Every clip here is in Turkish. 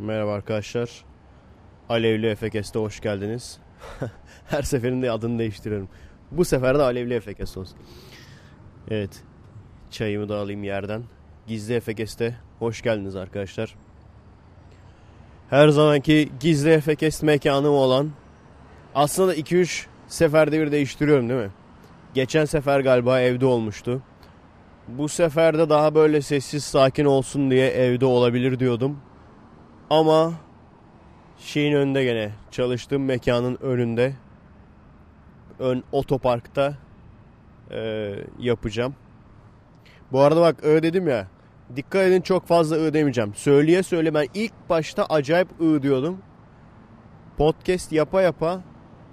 Merhaba arkadaşlar. Alevli Efekes'te hoş geldiniz. Her seferinde adını değiştiriyorum. Bu sefer de Alevli Efekes olsun. Evet. Çayımı da alayım yerden. Gizli Efekes'te hoş geldiniz arkadaşlar. Her zamanki Gizli Efekes mekanım olan aslında 2-3 seferde bir değiştiriyorum değil mi? Geçen sefer galiba evde olmuştu. Bu sefer de daha böyle sessiz sakin olsun diye evde olabilir diyordum. Ama şeyin önünde gene çalıştığım mekanın önünde ön otoparkta e, yapacağım. Bu arada bak ı dedim ya dikkat edin çok fazla ı demeyeceğim. Söyleye söyle ben ilk başta acayip ı diyordum. Podcast yapa yapa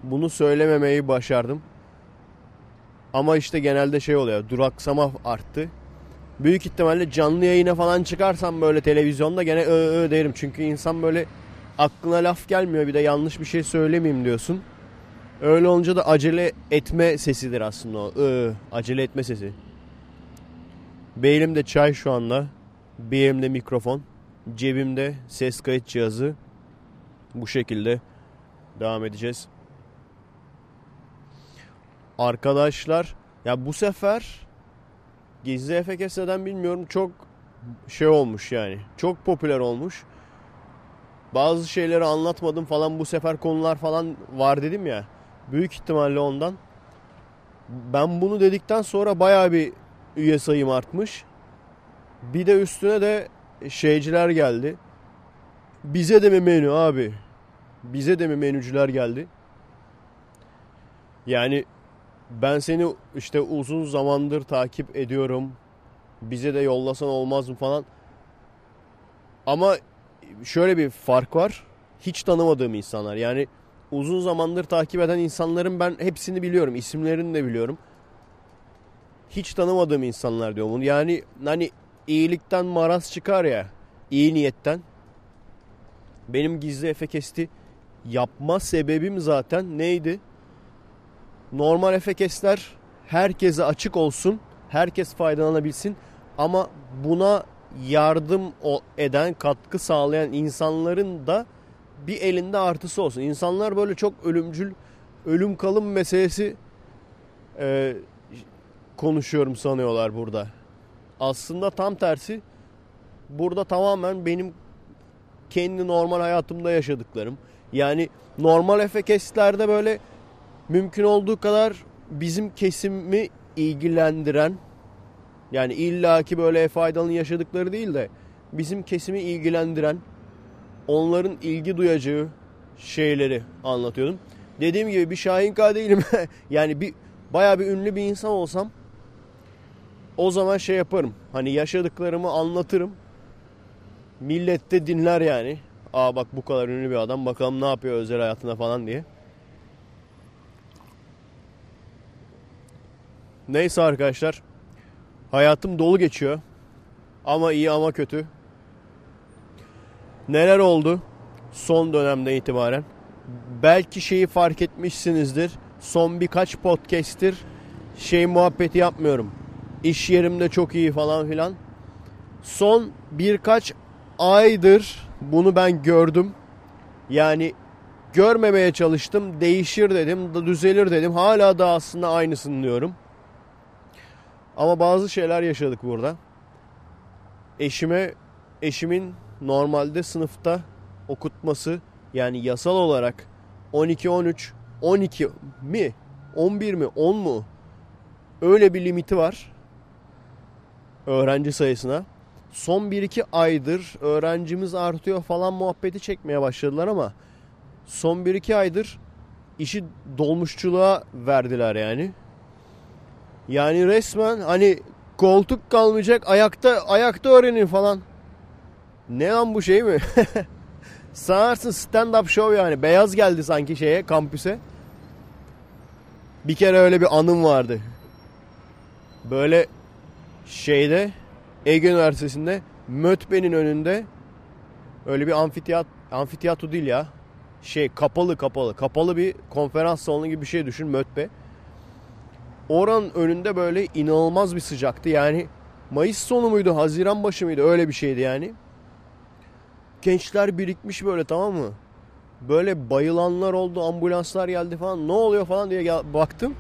bunu söylememeyi başardım. Ama işte genelde şey oluyor duraksama arttı. Büyük ihtimalle canlı yayına falan çıkarsam böyle televizyonda gene ı ı derim. Çünkü insan böyle aklına laf gelmiyor bir de yanlış bir şey söylemeyeyim diyorsun. Öyle olunca da acele etme sesidir aslında o. I, acele etme sesi. Bir elimde çay şu anda. Bir mikrofon. Cebimde ses kayıt cihazı. Bu şekilde devam edeceğiz. Arkadaşlar ya bu sefer Gizli neden bilmiyorum çok şey olmuş yani. Çok popüler olmuş. Bazı şeyleri anlatmadım falan bu sefer konular falan var dedim ya. Büyük ihtimalle ondan. Ben bunu dedikten sonra baya bir üye sayım artmış. Bir de üstüne de şeyciler geldi. Bize de mi menü abi? Bize de mi menücüler geldi? Yani ben seni işte uzun zamandır takip ediyorum. Bize de yollasan olmaz mı falan. Ama şöyle bir fark var. Hiç tanımadığım insanlar. Yani uzun zamandır takip eden insanların ben hepsini biliyorum. İsimlerini de biliyorum. Hiç tanımadığım insanlar diyor bunu. Yani hani iyilikten maraz çıkar ya. iyi niyetten. Benim gizli efe kesti yapma sebebim zaten neydi? Normal efekesler herkese açık olsun. Herkes faydalanabilsin. Ama buna yardım eden, katkı sağlayan insanların da bir elinde artısı olsun. İnsanlar böyle çok ölümcül, ölüm kalım meselesi e, konuşuyorum sanıyorlar burada. Aslında tam tersi. Burada tamamen benim kendi normal hayatımda yaşadıklarım. Yani normal efekestlerde böyle mümkün olduğu kadar bizim kesimi ilgilendiren yani illaki böyle faydalı yaşadıkları değil de bizim kesimi ilgilendiren onların ilgi duyacağı şeyleri anlatıyordum. Dediğim gibi bir Şahinka değilim. yani bir baya bir ünlü bir insan olsam o zaman şey yaparım. Hani yaşadıklarımı anlatırım. Millet de dinler yani. Aa bak bu kadar ünlü bir adam bakalım ne yapıyor özel hayatına falan diye. Neyse arkadaşlar. Hayatım dolu geçiyor. Ama iyi ama kötü. Neler oldu son dönemden itibaren? Belki şeyi fark etmişsinizdir. Son birkaç podcast'tir şey muhabbeti yapmıyorum. İş yerimde çok iyi falan filan. Son birkaç aydır bunu ben gördüm. Yani görmemeye çalıştım. Değişir dedim, düzelir dedim. Hala da aslında aynısını diyorum. Ama bazı şeyler yaşadık burada. Eşime eşimin normalde sınıfta okutması yani yasal olarak 12 13 12 mi 11 mi 10 mu öyle bir limiti var öğrenci sayısına. Son 1-2 aydır öğrencimiz artıyor falan muhabbeti çekmeye başladılar ama son 1-2 aydır işi dolmuşçuluğa verdiler yani. Yani resmen hani koltuk kalmayacak ayakta ayakta öğrenin falan. Ne lan bu şey mi? Sanarsın stand up show yani. Beyaz geldi sanki şeye kampüse. Bir kere öyle bir anım vardı. Böyle şeyde Ege Üniversitesi'nde Mötbe'nin önünde öyle bir amfiteyat amfiteyatro değil ya. Şey kapalı kapalı. Kapalı bir konferans salonu gibi bir şey düşün Mötbe. Oranın önünde böyle inanılmaz bir sıcaktı. Yani Mayıs sonu muydu, Haziran başı mıydı öyle bir şeydi yani. gençler birikmiş böyle tamam mı? Böyle bayılanlar oldu, ambulanslar geldi falan. Ne oluyor falan diye gel- baktım.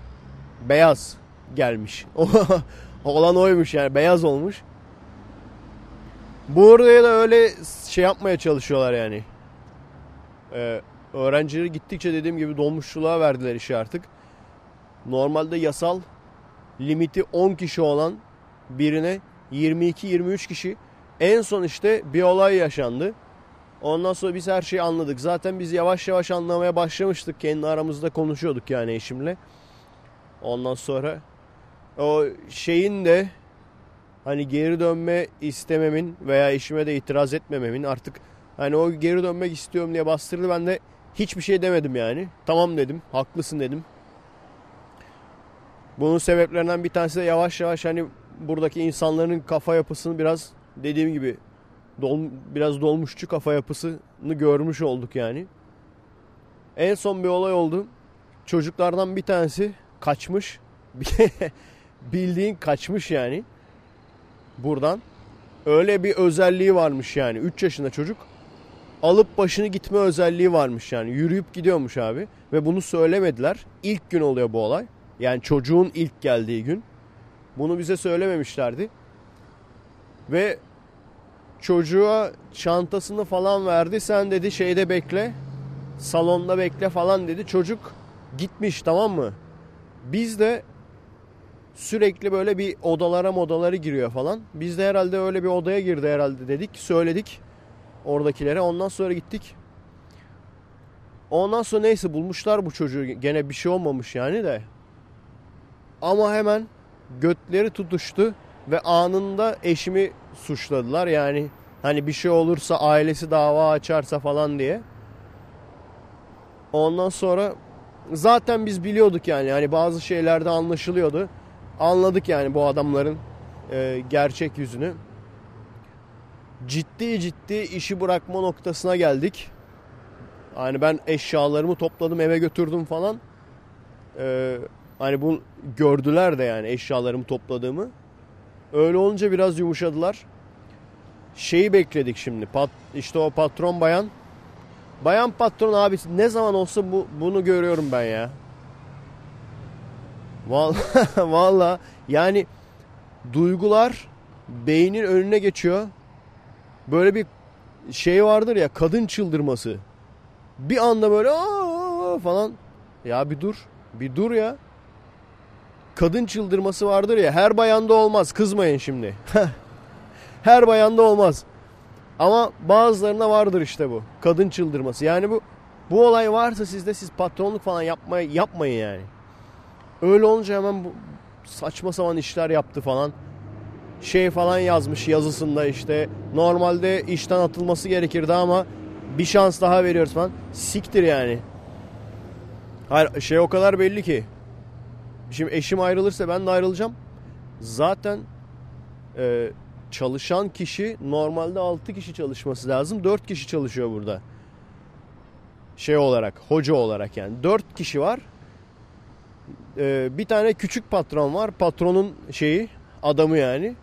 Beyaz gelmiş. Olan oymuş yani beyaz olmuş. Burada da öyle şey yapmaya çalışıyorlar yani. Ee, öğrencileri gittikçe dediğim gibi dolmuşçuluğa verdiler işi artık. Normalde yasal limiti 10 kişi olan birine 22-23 kişi. En son işte bir olay yaşandı. Ondan sonra biz her şeyi anladık. Zaten biz yavaş yavaş anlamaya başlamıştık. Kendi aramızda konuşuyorduk yani eşimle. Ondan sonra o şeyin de hani geri dönme istememin veya eşime de itiraz etmememin artık hani o geri dönmek istiyorum diye bastırdı. Ben de hiçbir şey demedim yani. Tamam dedim. Haklısın dedim. Bunun sebeplerinden bir tanesi de yavaş yavaş hani buradaki insanların kafa yapısını biraz dediğim gibi dol, biraz dolmuşçu kafa yapısını görmüş olduk yani. En son bir olay oldu. Çocuklardan bir tanesi kaçmış. Bildiğin kaçmış yani. Buradan. Öyle bir özelliği varmış yani. 3 yaşında çocuk. Alıp başını gitme özelliği varmış yani. Yürüyüp gidiyormuş abi. Ve bunu söylemediler. İlk gün oluyor bu olay. Yani çocuğun ilk geldiği gün. Bunu bize söylememişlerdi. Ve çocuğa çantasını falan verdi. Sen dedi şeyde bekle. Salonda bekle falan dedi. Çocuk gitmiş tamam mı? Biz de sürekli böyle bir odalara modaları giriyor falan. Biz de herhalde öyle bir odaya girdi herhalde dedik. Söyledik oradakilere. Ondan sonra gittik. Ondan sonra neyse bulmuşlar bu çocuğu. Gene bir şey olmamış yani de. Ama hemen götleri tutuştu ve anında eşimi suçladılar. Yani hani bir şey olursa ailesi dava açarsa falan diye. Ondan sonra zaten biz biliyorduk yani hani bazı şeylerde anlaşılıyordu. Anladık yani bu adamların e, gerçek yüzünü. Ciddi ciddi işi bırakma noktasına geldik. Hani ben eşyalarımı topladım eve götürdüm falan. Ee, hani bunu gördüler de yani eşyalarımı topladığımı. Öyle olunca biraz yumuşadılar. Şeyi bekledik şimdi. Pat, işte o patron bayan. Bayan patron abi ne zaman olsa bu bunu görüyorum ben ya. Vallahi, vallahi yani duygular beynin önüne geçiyor. Böyle bir şey vardır ya kadın çıldırması. Bir anda böyle Aa! falan. Ya bir dur. Bir dur ya. Kadın çıldırması vardır ya. Her bayanda olmaz. Kızmayın şimdi. her bayanda olmaz. Ama bazılarına vardır işte bu. Kadın çıldırması. Yani bu bu olay varsa sizde siz patronluk falan yapmayı yapmayın yani. Öyle olunca hemen bu saçma sapan işler yaptı falan. Şey falan yazmış yazısında işte normalde işten atılması gerekirdi ama bir şans daha veriyoruz falan. Siktir yani. Hayır şey o kadar belli ki. Şimdi eşim ayrılırsa ben de ayrılacağım. Zaten e, çalışan kişi normalde 6 kişi çalışması lazım. 4 kişi çalışıyor burada. Şey olarak, hoca olarak yani. 4 kişi var. E, bir tane küçük patron var. Patronun şeyi, adamı yani.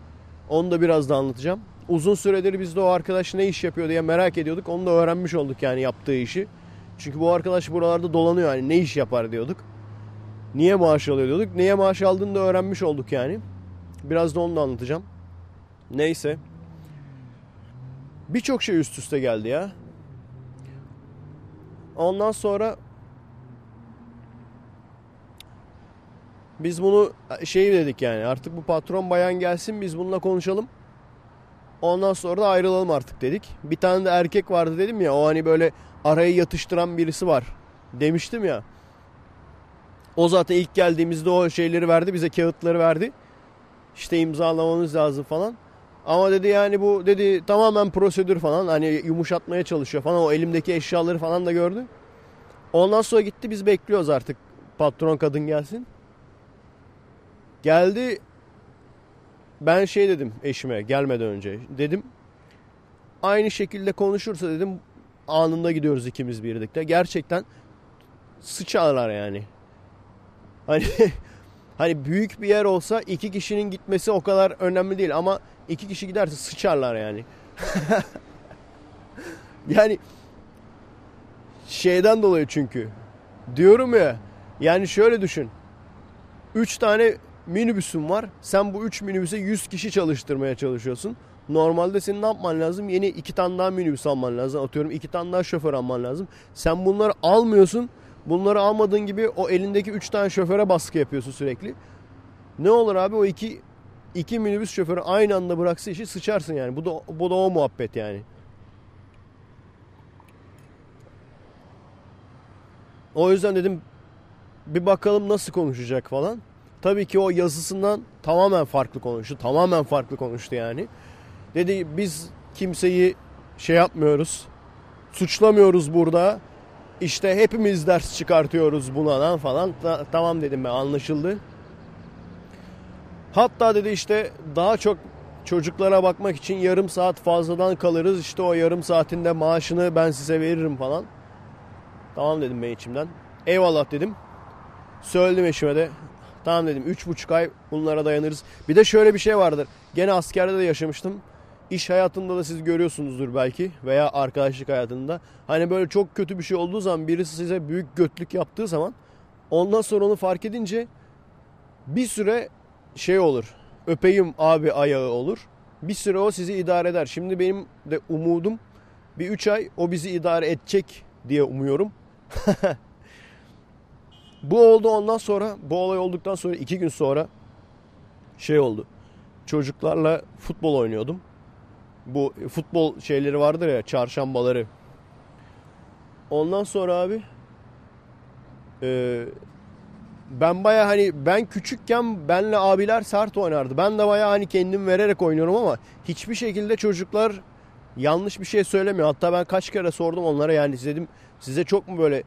Onu da biraz da anlatacağım. Uzun süredir biz de o arkadaş ne iş yapıyor diye merak ediyorduk. Onu da öğrenmiş olduk yani yaptığı işi. Çünkü bu arkadaş buralarda dolanıyor yani ne iş yapar diyorduk. Niye maaş alıyor diyorduk. Niye maaş aldığını da öğrenmiş olduk yani. Biraz da onu da anlatacağım. Neyse. Birçok şey üst üste geldi ya. Ondan sonra biz bunu şey dedik yani artık bu patron bayan gelsin biz bununla konuşalım. Ondan sonra da ayrılalım artık dedik. Bir tane de erkek vardı dedim ya o hani böyle arayı yatıştıran birisi var demiştim ya. O zaten ilk geldiğimizde o şeyleri verdi bize kağıtları verdi. İşte imzalamamız lazım falan. Ama dedi yani bu dedi tamamen prosedür falan hani yumuşatmaya çalışıyor falan o elimdeki eşyaları falan da gördü. Ondan sonra gitti biz bekliyoruz artık patron kadın gelsin. Geldi ben şey dedim eşime gelmeden önce dedim aynı şekilde konuşursa dedim anında gidiyoruz ikimiz birlikte. Gerçekten sıçarlar yani. Hani hani büyük bir yer olsa iki kişinin gitmesi o kadar önemli değil ama iki kişi giderse sıçarlar yani. Yani şeyden dolayı çünkü. Diyorum ya yani şöyle düşün. 3 tane minibüsün var. Sen bu 3 minibüse 100 kişi çalıştırmaya çalışıyorsun. Normalde senin ne yapman lazım? Yeni 2 tane daha minibüs alman lazım. Atıyorum 2 tane daha şoför alman lazım. Sen bunları almıyorsun. Bunları almadığın gibi o elindeki 3 tane şoföre baskı yapıyorsun sürekli. Ne olur abi o iki iki minibüs şoförü aynı anda bıraksa işi sıçarsın yani. Bu da bu da o muhabbet yani. O yüzden dedim bir bakalım nasıl konuşacak falan. Tabii ki o yazısından tamamen farklı konuştu. Tamamen farklı konuştu yani. Dedi biz kimseyi şey yapmıyoruz. Suçlamıyoruz burada. İşte hepimiz ders çıkartıyoruz bundan falan. Ta- tamam dedim ben anlaşıldı. Hatta dedi işte daha çok çocuklara bakmak için yarım saat fazladan kalırız. İşte o yarım saatinde maaşını ben size veririm falan. Tamam dedim ben içimden. Eyvallah dedim. Söyledim eşime de. Tamam dedim. Üç buçuk ay bunlara dayanırız. Bir de şöyle bir şey vardır. Gene askerde de yaşamıştım. İş hayatında da siz görüyorsunuzdur belki veya arkadaşlık hayatında. Hani böyle çok kötü bir şey olduğu zaman birisi size büyük götlük yaptığı zaman ondan sonra onu fark edince bir süre şey olur. Öpeyim abi ayağı olur. Bir süre o sizi idare eder. Şimdi benim de umudum bir üç ay o bizi idare edecek diye umuyorum. bu oldu ondan sonra bu olay olduktan sonra iki gün sonra şey oldu. Çocuklarla futbol oynuyordum. Bu futbol şeyleri vardır ya çarşambaları. Ondan sonra abi e, ben baya hani ben küçükken benle abiler sert oynardı. Ben de baya hani kendim vererek oynuyorum ama hiçbir şekilde çocuklar yanlış bir şey söylemiyor. Hatta ben kaç kere sordum onlara yani dedim size çok mu böyle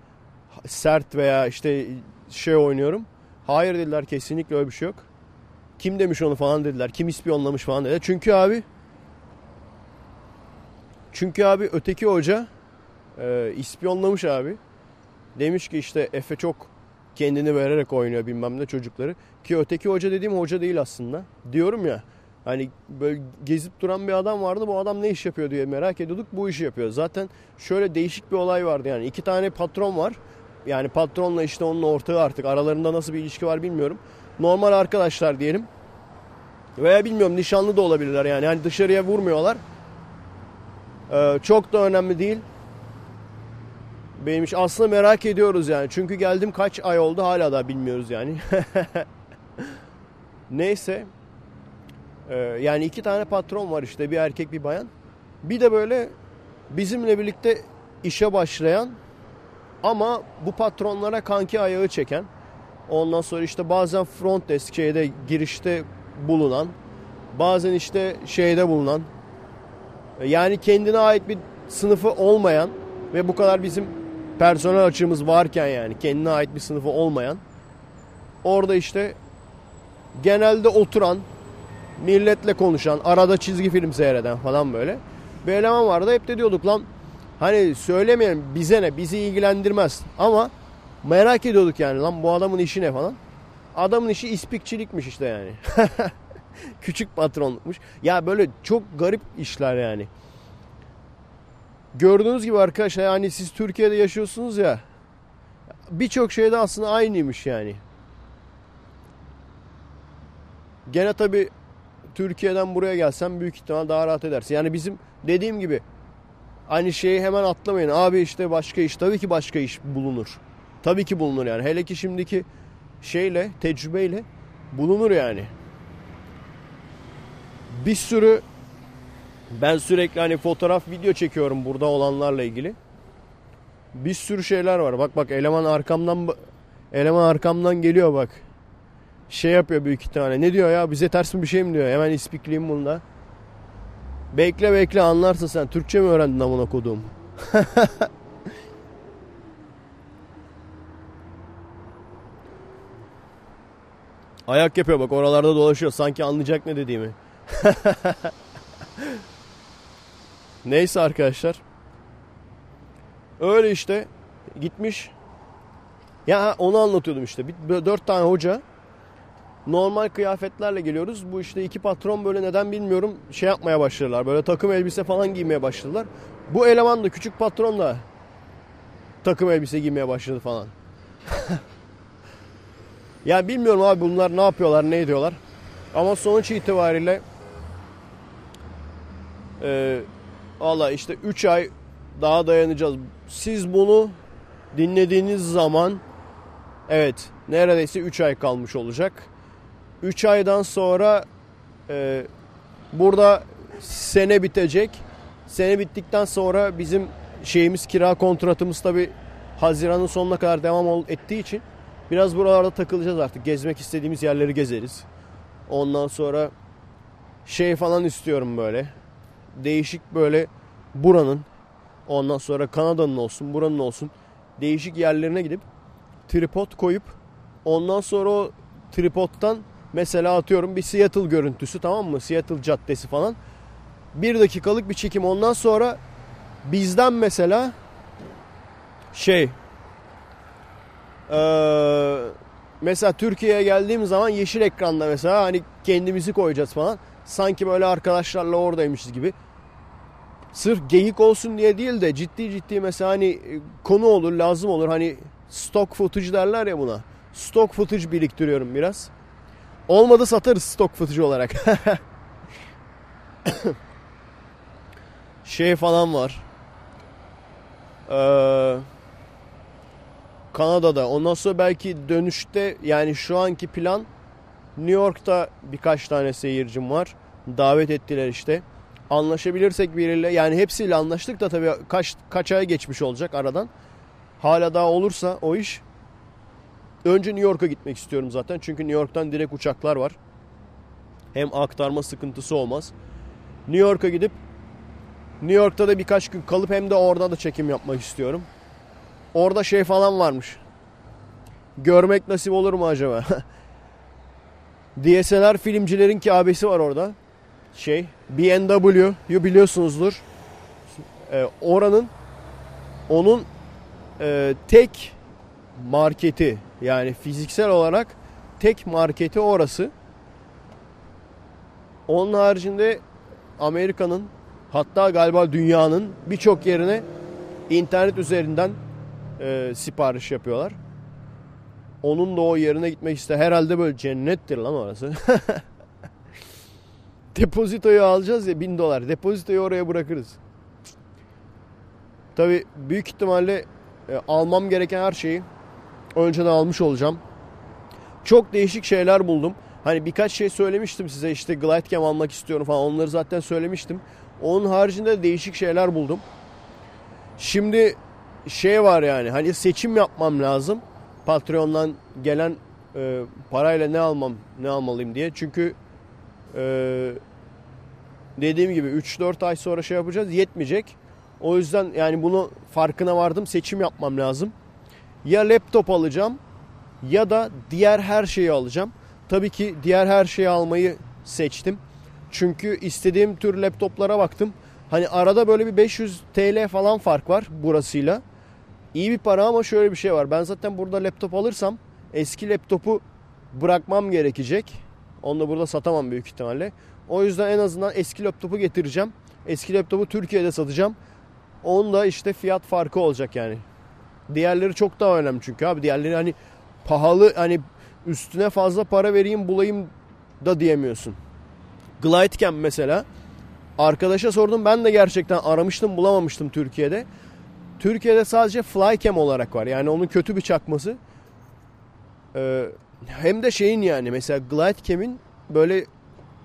sert veya işte şey oynuyorum. Hayır dediler kesinlikle öyle bir şey yok. Kim demiş onu falan dediler. Kim ispiyonlamış falan dediler. Çünkü abi çünkü abi öteki hoca e, ispiyonlamış abi. Demiş ki işte Efe çok kendini vererek oynuyor bilmem ne çocukları. Ki öteki hoca dediğim hoca değil aslında. Diyorum ya hani böyle gezip duran bir adam vardı. Bu adam ne iş yapıyor diye merak ediyorduk. Bu işi yapıyor. Zaten şöyle değişik bir olay vardı yani. iki tane patron var. Yani patronla işte onun ortağı artık aralarında nasıl bir ilişki var bilmiyorum. Normal arkadaşlar diyelim. Veya bilmiyorum nişanlı da olabilirler yani. Hani dışarıya vurmuyorlar. Ee, çok da önemli değil. Benim aslında merak ediyoruz yani. Çünkü geldim kaç ay oldu hala da bilmiyoruz yani. Neyse. Ee, yani iki tane patron var işte bir erkek bir bayan. Bir de böyle bizimle birlikte işe başlayan ama bu patronlara kanki ayağı çeken. Ondan sonra işte bazen front desk şeyde girişte bulunan. Bazen işte şeyde bulunan. Yani kendine ait bir sınıfı olmayan ve bu kadar bizim personel açığımız varken yani kendine ait bir sınıfı olmayan orada işte genelde oturan milletle konuşan arada çizgi film seyreden falan böyle bir eleman vardı. Hep de diyorduk lan hani söylemeyelim bize ne bizi ilgilendirmez. Ama merak ediyorduk yani lan bu adamın işi ne falan. Adamın işi ispikçilikmiş işte yani küçük patronlukmuş ya böyle çok garip işler yani gördüğünüz gibi arkadaşlar yani siz Türkiye'de yaşıyorsunuz ya birçok şeyde aslında aynıymış yani. Gene tabi Türkiye'den buraya gelsen büyük ihtimal daha rahat edersin. Yani bizim dediğim gibi aynı şeyi hemen atlamayın. Abi işte başka iş tabii ki başka iş bulunur. Tabii ki bulunur yani. Hele ki şimdiki şeyle tecrübeyle bulunur yani. Bir sürü ben sürekli hani fotoğraf video çekiyorum burada olanlarla ilgili. Bir sürü şeyler var. Bak bak eleman arkamdan eleman arkamdan geliyor bak. Şey yapıyor büyük ihtimalle. Ne diyor ya bize ters mi bir şey mi diyor. Hemen ispikleyeyim bunda. Bekle bekle anlarsın sen. Türkçe mi öğrendin amına koduğum? Ayak yapıyor bak oralarda dolaşıyor. Sanki anlayacak ne dediğimi. Neyse arkadaşlar. Öyle işte gitmiş. Ya onu anlatıyordum işte. Dört tane hoca normal kıyafetlerle geliyoruz. Bu işte iki patron böyle neden bilmiyorum şey yapmaya başladılar. Böyle takım elbise falan giymeye başladılar. Bu eleman da küçük patron da takım elbise giymeye başladı falan. yani bilmiyorum abi bunlar ne yapıyorlar ne ediyorlar. Ama sonuç itibariyle e, valla işte 3 ay daha dayanacağız. Siz bunu dinlediğiniz zaman evet neredeyse 3 ay kalmış olacak. 3 aydan sonra e, burada sene bitecek. Sene bittikten sonra bizim şeyimiz kira kontratımız tabi Haziran'ın sonuna kadar devam ettiği için biraz buralarda takılacağız artık. Gezmek istediğimiz yerleri gezeriz. Ondan sonra şey falan istiyorum böyle. Değişik böyle buranın ondan sonra Kanada'nın olsun buranın olsun değişik yerlerine gidip tripod koyup ondan sonra o tripodtan mesela atıyorum bir Seattle görüntüsü tamam mı? Seattle caddesi falan. Bir dakikalık bir çekim ondan sonra bizden mesela şey ee, mesela Türkiye'ye geldiğim zaman yeşil ekranda mesela hani kendimizi koyacağız falan. Sanki böyle arkadaşlarla oradaymışız gibi. Sırf geyik olsun diye değil de ciddi ciddi mesela hani konu olur lazım olur. Hani stock footage derler ya buna. Stock footage biriktiriyorum biraz. Olmadı satarız stock footage olarak. şey falan var. Ee, Kanada'da. Ondan sonra belki dönüşte yani şu anki plan New York'ta birkaç tane seyircim var. Davet ettiler işte. Anlaşabilirsek biriyle yani hepsiyle anlaştık da tabii kaç kaç ay geçmiş olacak aradan. Hala daha olursa o iş önce New York'a gitmek istiyorum zaten. Çünkü New York'tan direkt uçaklar var. Hem aktarma sıkıntısı olmaz. New York'a gidip New York'ta da birkaç gün kalıp hem de orada da çekim yapmak istiyorum. Orada şey falan varmış. Görmek nasip olur mu acaba? DSLR filmcilerin Kabe'si var orada. Şey, BMW, biliyorsunuzdur. Ee, oranın onun e, tek marketi yani fiziksel olarak tek marketi orası. Onun haricinde Amerika'nın hatta galiba dünyanın birçok yerine internet üzerinden e, sipariş yapıyorlar. Onun da o yerine gitmek iste. Herhalde böyle cennettir lan orası. Depozitoyu alacağız ya bin dolar. Depozitoyu oraya bırakırız. Tabi büyük ihtimalle e, almam gereken her şeyi önceden almış olacağım. Çok değişik şeyler buldum. Hani birkaç şey söylemiştim size işte Glidecam almak istiyorum falan onları zaten söylemiştim. Onun haricinde değişik şeyler buldum. Şimdi şey var yani hani seçim yapmam lazım. Patreon'dan gelen e, parayla ne almam ne almalıyım diye. Çünkü e, dediğim gibi 3-4 ay sonra şey yapacağız yetmeyecek. O yüzden yani bunu farkına vardım seçim yapmam lazım. Ya laptop alacağım ya da diğer her şeyi alacağım. Tabii ki diğer her şeyi almayı seçtim. Çünkü istediğim tür laptoplara baktım. Hani arada böyle bir 500 TL falan fark var burasıyla. İyi bir para ama şöyle bir şey var. Ben zaten burada laptop alırsam eski laptopu bırakmam gerekecek. Onu da burada satamam büyük ihtimalle. O yüzden en azından eski laptopu getireceğim. Eski laptopu Türkiye'de satacağım. Onun da işte fiyat farkı olacak yani. Diğerleri çok daha önemli çünkü abi. Diğerleri hani pahalı hani üstüne fazla para vereyim bulayım da diyemiyorsun. Glidecam mesela. Arkadaşa sordum ben de gerçekten aramıştım bulamamıştım Türkiye'de. Türkiye'de sadece Flycam olarak var. Yani onun kötü bir çakması. Ee, hem de şeyin yani mesela Glidecam'in böyle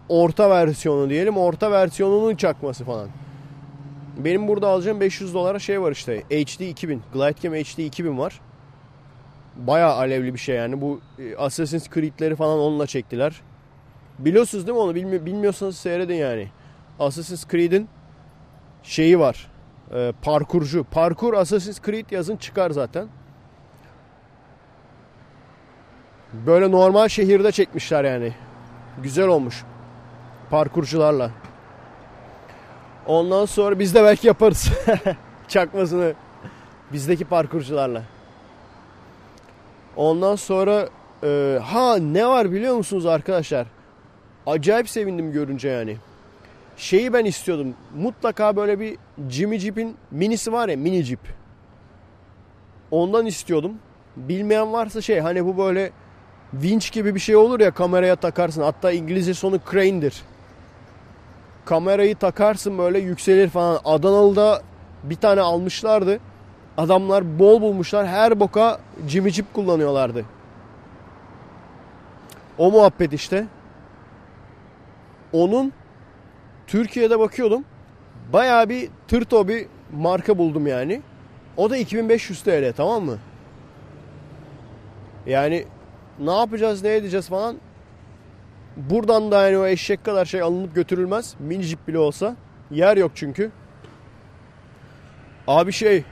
orta versiyonu diyelim. Orta versiyonunun çakması falan. Benim burada alacağım 500 dolara şey var işte. HD 2000. Glidecam HD 2000 var. Baya alevli bir şey yani. Bu e, Assassin's Creed'leri falan onunla çektiler. Biliyorsunuz değil mi onu? Bilmi bilmiyorsanız seyredin yani. Assassin's Creed'in şeyi var. E, parkurcu. Parkur Assassin's Creed yazın çıkar zaten. Böyle normal şehirde çekmişler yani. Güzel olmuş. Parkurcularla. Ondan sonra biz de belki yaparız. Çakmasını bizdeki parkurcularla. Ondan sonra Ee, ha ne var biliyor musunuz arkadaşlar? Acayip sevindim görünce yani. Şeyi ben istiyordum. Mutlaka böyle bir Jimmy Jeep'in minisi var ya mini Jeep. Ondan istiyordum. Bilmeyen varsa şey hani bu böyle vinç gibi bir şey olur ya kameraya takarsın. Hatta İngilizce sonu crane'dir. Kamerayı takarsın böyle yükselir falan. Adanalı'da bir tane almışlardı. Adamlar bol bulmuşlar. Her boka Jimmy Jeep kullanıyorlardı. O muhabbet işte. Onun Türkiye'de bakıyordum. Bayağı bir tırto bir marka buldum yani. O da 2500 TL tamam mı? Yani ne yapacağız ne edeceğiz falan. Buradan da yani o eşek kadar şey alınıp götürülmez. Minicik bile olsa. Yer yok çünkü. Abi şey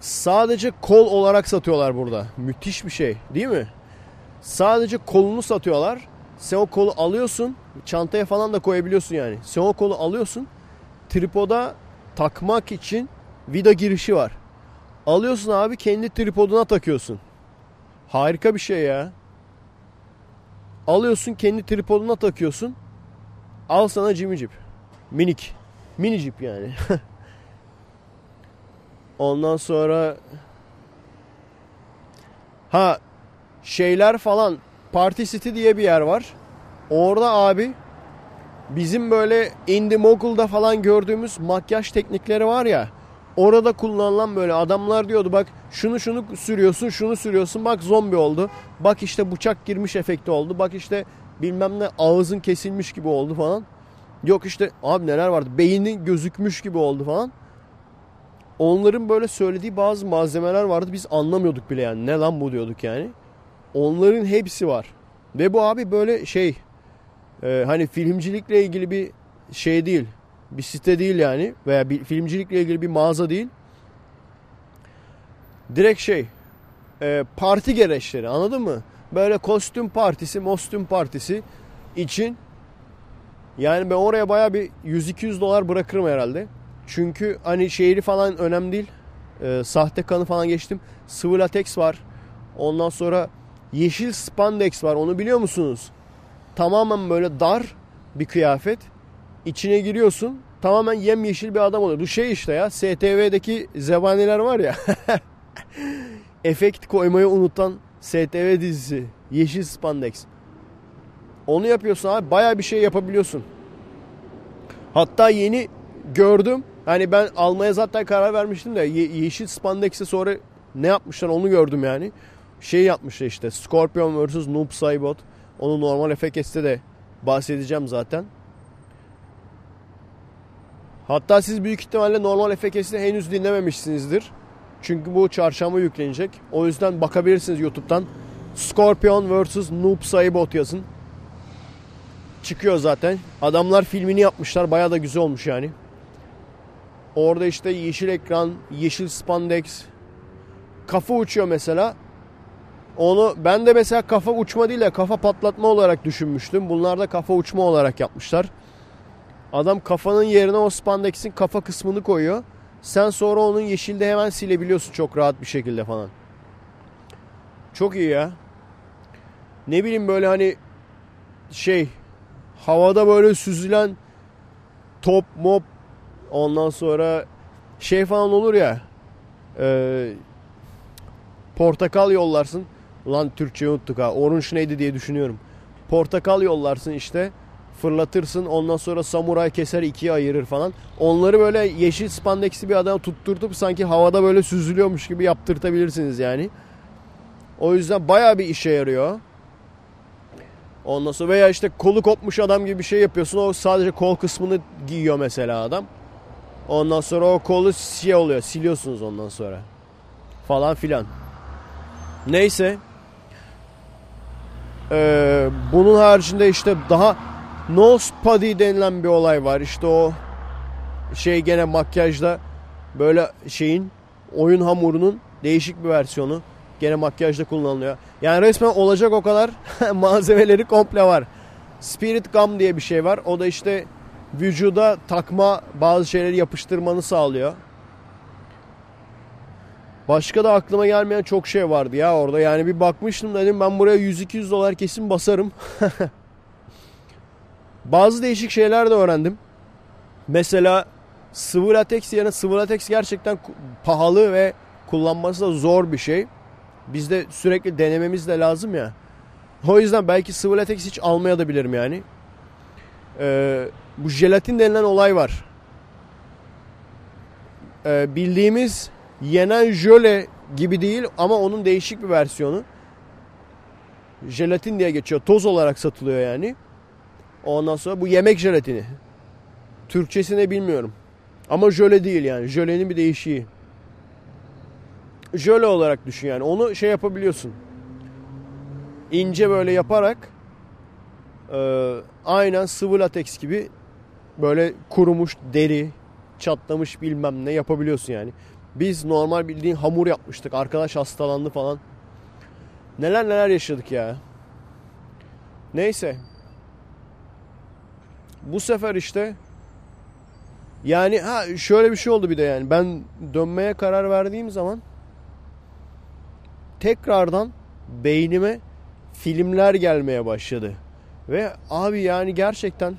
sadece kol olarak satıyorlar burada. Müthiş bir şey değil mi? Sadece kolunu satıyorlar. Sen o kolu alıyorsun. Çantaya falan da koyabiliyorsun yani. Sen o kolu alıyorsun. Tripoda takmak için vida girişi var. Alıyorsun abi kendi tripoduna takıyorsun. Harika bir şey ya. Alıyorsun kendi tripoduna takıyorsun. Al sana Jimmy Jeep. Minik. Mini Jeep yani. Ondan sonra ha şeyler falan Party City diye bir yer var. Orada abi bizim böyle Indie Mogule'da falan gördüğümüz makyaj teknikleri var ya. Orada kullanılan böyle adamlar diyordu bak şunu şunu sürüyorsun şunu sürüyorsun bak zombi oldu. Bak işte bıçak girmiş efekti oldu. Bak işte bilmem ne ağzın kesilmiş gibi oldu falan. Yok işte abi neler vardı beynin gözükmüş gibi oldu falan. Onların böyle söylediği bazı malzemeler vardı biz anlamıyorduk bile yani ne lan bu diyorduk yani. Onların hepsi var. Ve bu abi böyle şey e, hani filmcilikle ilgili bir şey değil. Bir site değil yani veya bir filmcilikle ilgili bir mağaza değil. Direkt şey e, parti gereçleri anladın mı? Böyle kostüm partisi, mostüm partisi için yani ben oraya baya bir 100-200 dolar bırakırım herhalde. Çünkü hani şehri falan önemli değil. E, sahte kanı falan geçtim. Sıvı lateks var. Ondan sonra yeşil spandex var. Onu biliyor musunuz? Tamamen böyle dar bir kıyafet. İçine giriyorsun. Tamamen yemyeşil bir adam oluyor. Bu şey işte ya. STV'deki zebaniler var ya. Efekt koymayı unutan STV dizisi. Yeşil spandex. Onu yapıyorsun abi. Baya bir şey yapabiliyorsun. Hatta yeni gördüm. Hani ben almaya zaten karar vermiştim de ye- yeşil spandex'e sonra ne yapmışlar onu gördüm yani. Şey yapmışlar işte Scorpion vs Noob Saibot. Onu normal FKS'te de bahsedeceğim zaten. Hatta siz büyük ihtimalle normal FKS'te henüz dinlememişsinizdir. Çünkü bu çarşamba yüklenecek. O yüzden bakabilirsiniz YouTube'dan. Scorpion vs Noob Saibot yazın. Çıkıyor zaten. Adamlar filmini yapmışlar. Baya da güzel olmuş yani. Orada işte yeşil ekran, yeşil spandex, kafa uçuyor mesela. Onu ben de mesela kafa uçma değil de kafa patlatma olarak düşünmüştüm. Bunlar da kafa uçma olarak yapmışlar. Adam kafanın yerine o spandex'in kafa kısmını koyuyor. Sen sonra onun yeşilde hemen silebiliyorsun çok rahat bir şekilde falan. Çok iyi ya. Ne bileyim böyle hani şey havada böyle süzülen top mop ondan sonra şey falan olur ya e, portakal yollarsın. Ulan Türkçe unuttuk ha. Orange neydi diye düşünüyorum. Portakal yollarsın işte. Fırlatırsın. Ondan sonra samuray keser ikiye ayırır falan. Onları böyle yeşil spandeksi bir adama tutturtup sanki havada böyle süzülüyormuş gibi yaptırtabilirsiniz yani. O yüzden baya bir işe yarıyor. Ondan sonra veya işte kolu kopmuş adam gibi bir şey yapıyorsun. O sadece kol kısmını giyiyor mesela adam. Ondan sonra o kolu şey oluyor. Siliyorsunuz ondan sonra. Falan filan. Neyse. Ee, bunun haricinde işte daha nose putty denilen bir olay var. İşte o şey gene makyajda böyle şeyin oyun hamurunun değişik bir versiyonu. Gene makyajda kullanılıyor. Yani resmen olacak o kadar malzemeleri komple var. Spirit Gum diye bir şey var. O da işte vücuda takma bazı şeyleri yapıştırmanı sağlıyor. Başka da aklıma gelmeyen çok şey vardı ya orada. Yani bir bakmıştım dedim ben buraya 100-200 dolar kesin basarım. Bazı değişik şeyler de öğrendim. Mesela sıvı lateks yerine sıvı lateks gerçekten pahalı ve kullanması da zor bir şey. Bizde sürekli denememiz de lazım ya. O yüzden belki sıvı lateks hiç almaya da bilirim yani. Ee, bu jelatin denilen olay var. Ee, bildiğimiz yenen jöle gibi değil ama onun değişik bir versiyonu. Jelatin diye geçiyor. Toz olarak satılıyor yani. Ondan sonra bu yemek jelatini. Türkçesini bilmiyorum. Ama jöle değil yani. Jölenin bir değişiği. Jöle olarak düşün yani. Onu şey yapabiliyorsun. İnce böyle yaparak e, aynen sıvı lateks gibi böyle kurumuş deri, çatlamış bilmem ne yapabiliyorsun yani. Biz normal bildiğin hamur yapmıştık. Arkadaş hastalandı falan. Neler neler yaşadık ya. Neyse. Bu sefer işte yani ha şöyle bir şey oldu bir de yani ben dönmeye karar verdiğim zaman tekrardan beynime filmler gelmeye başladı. Ve abi yani gerçekten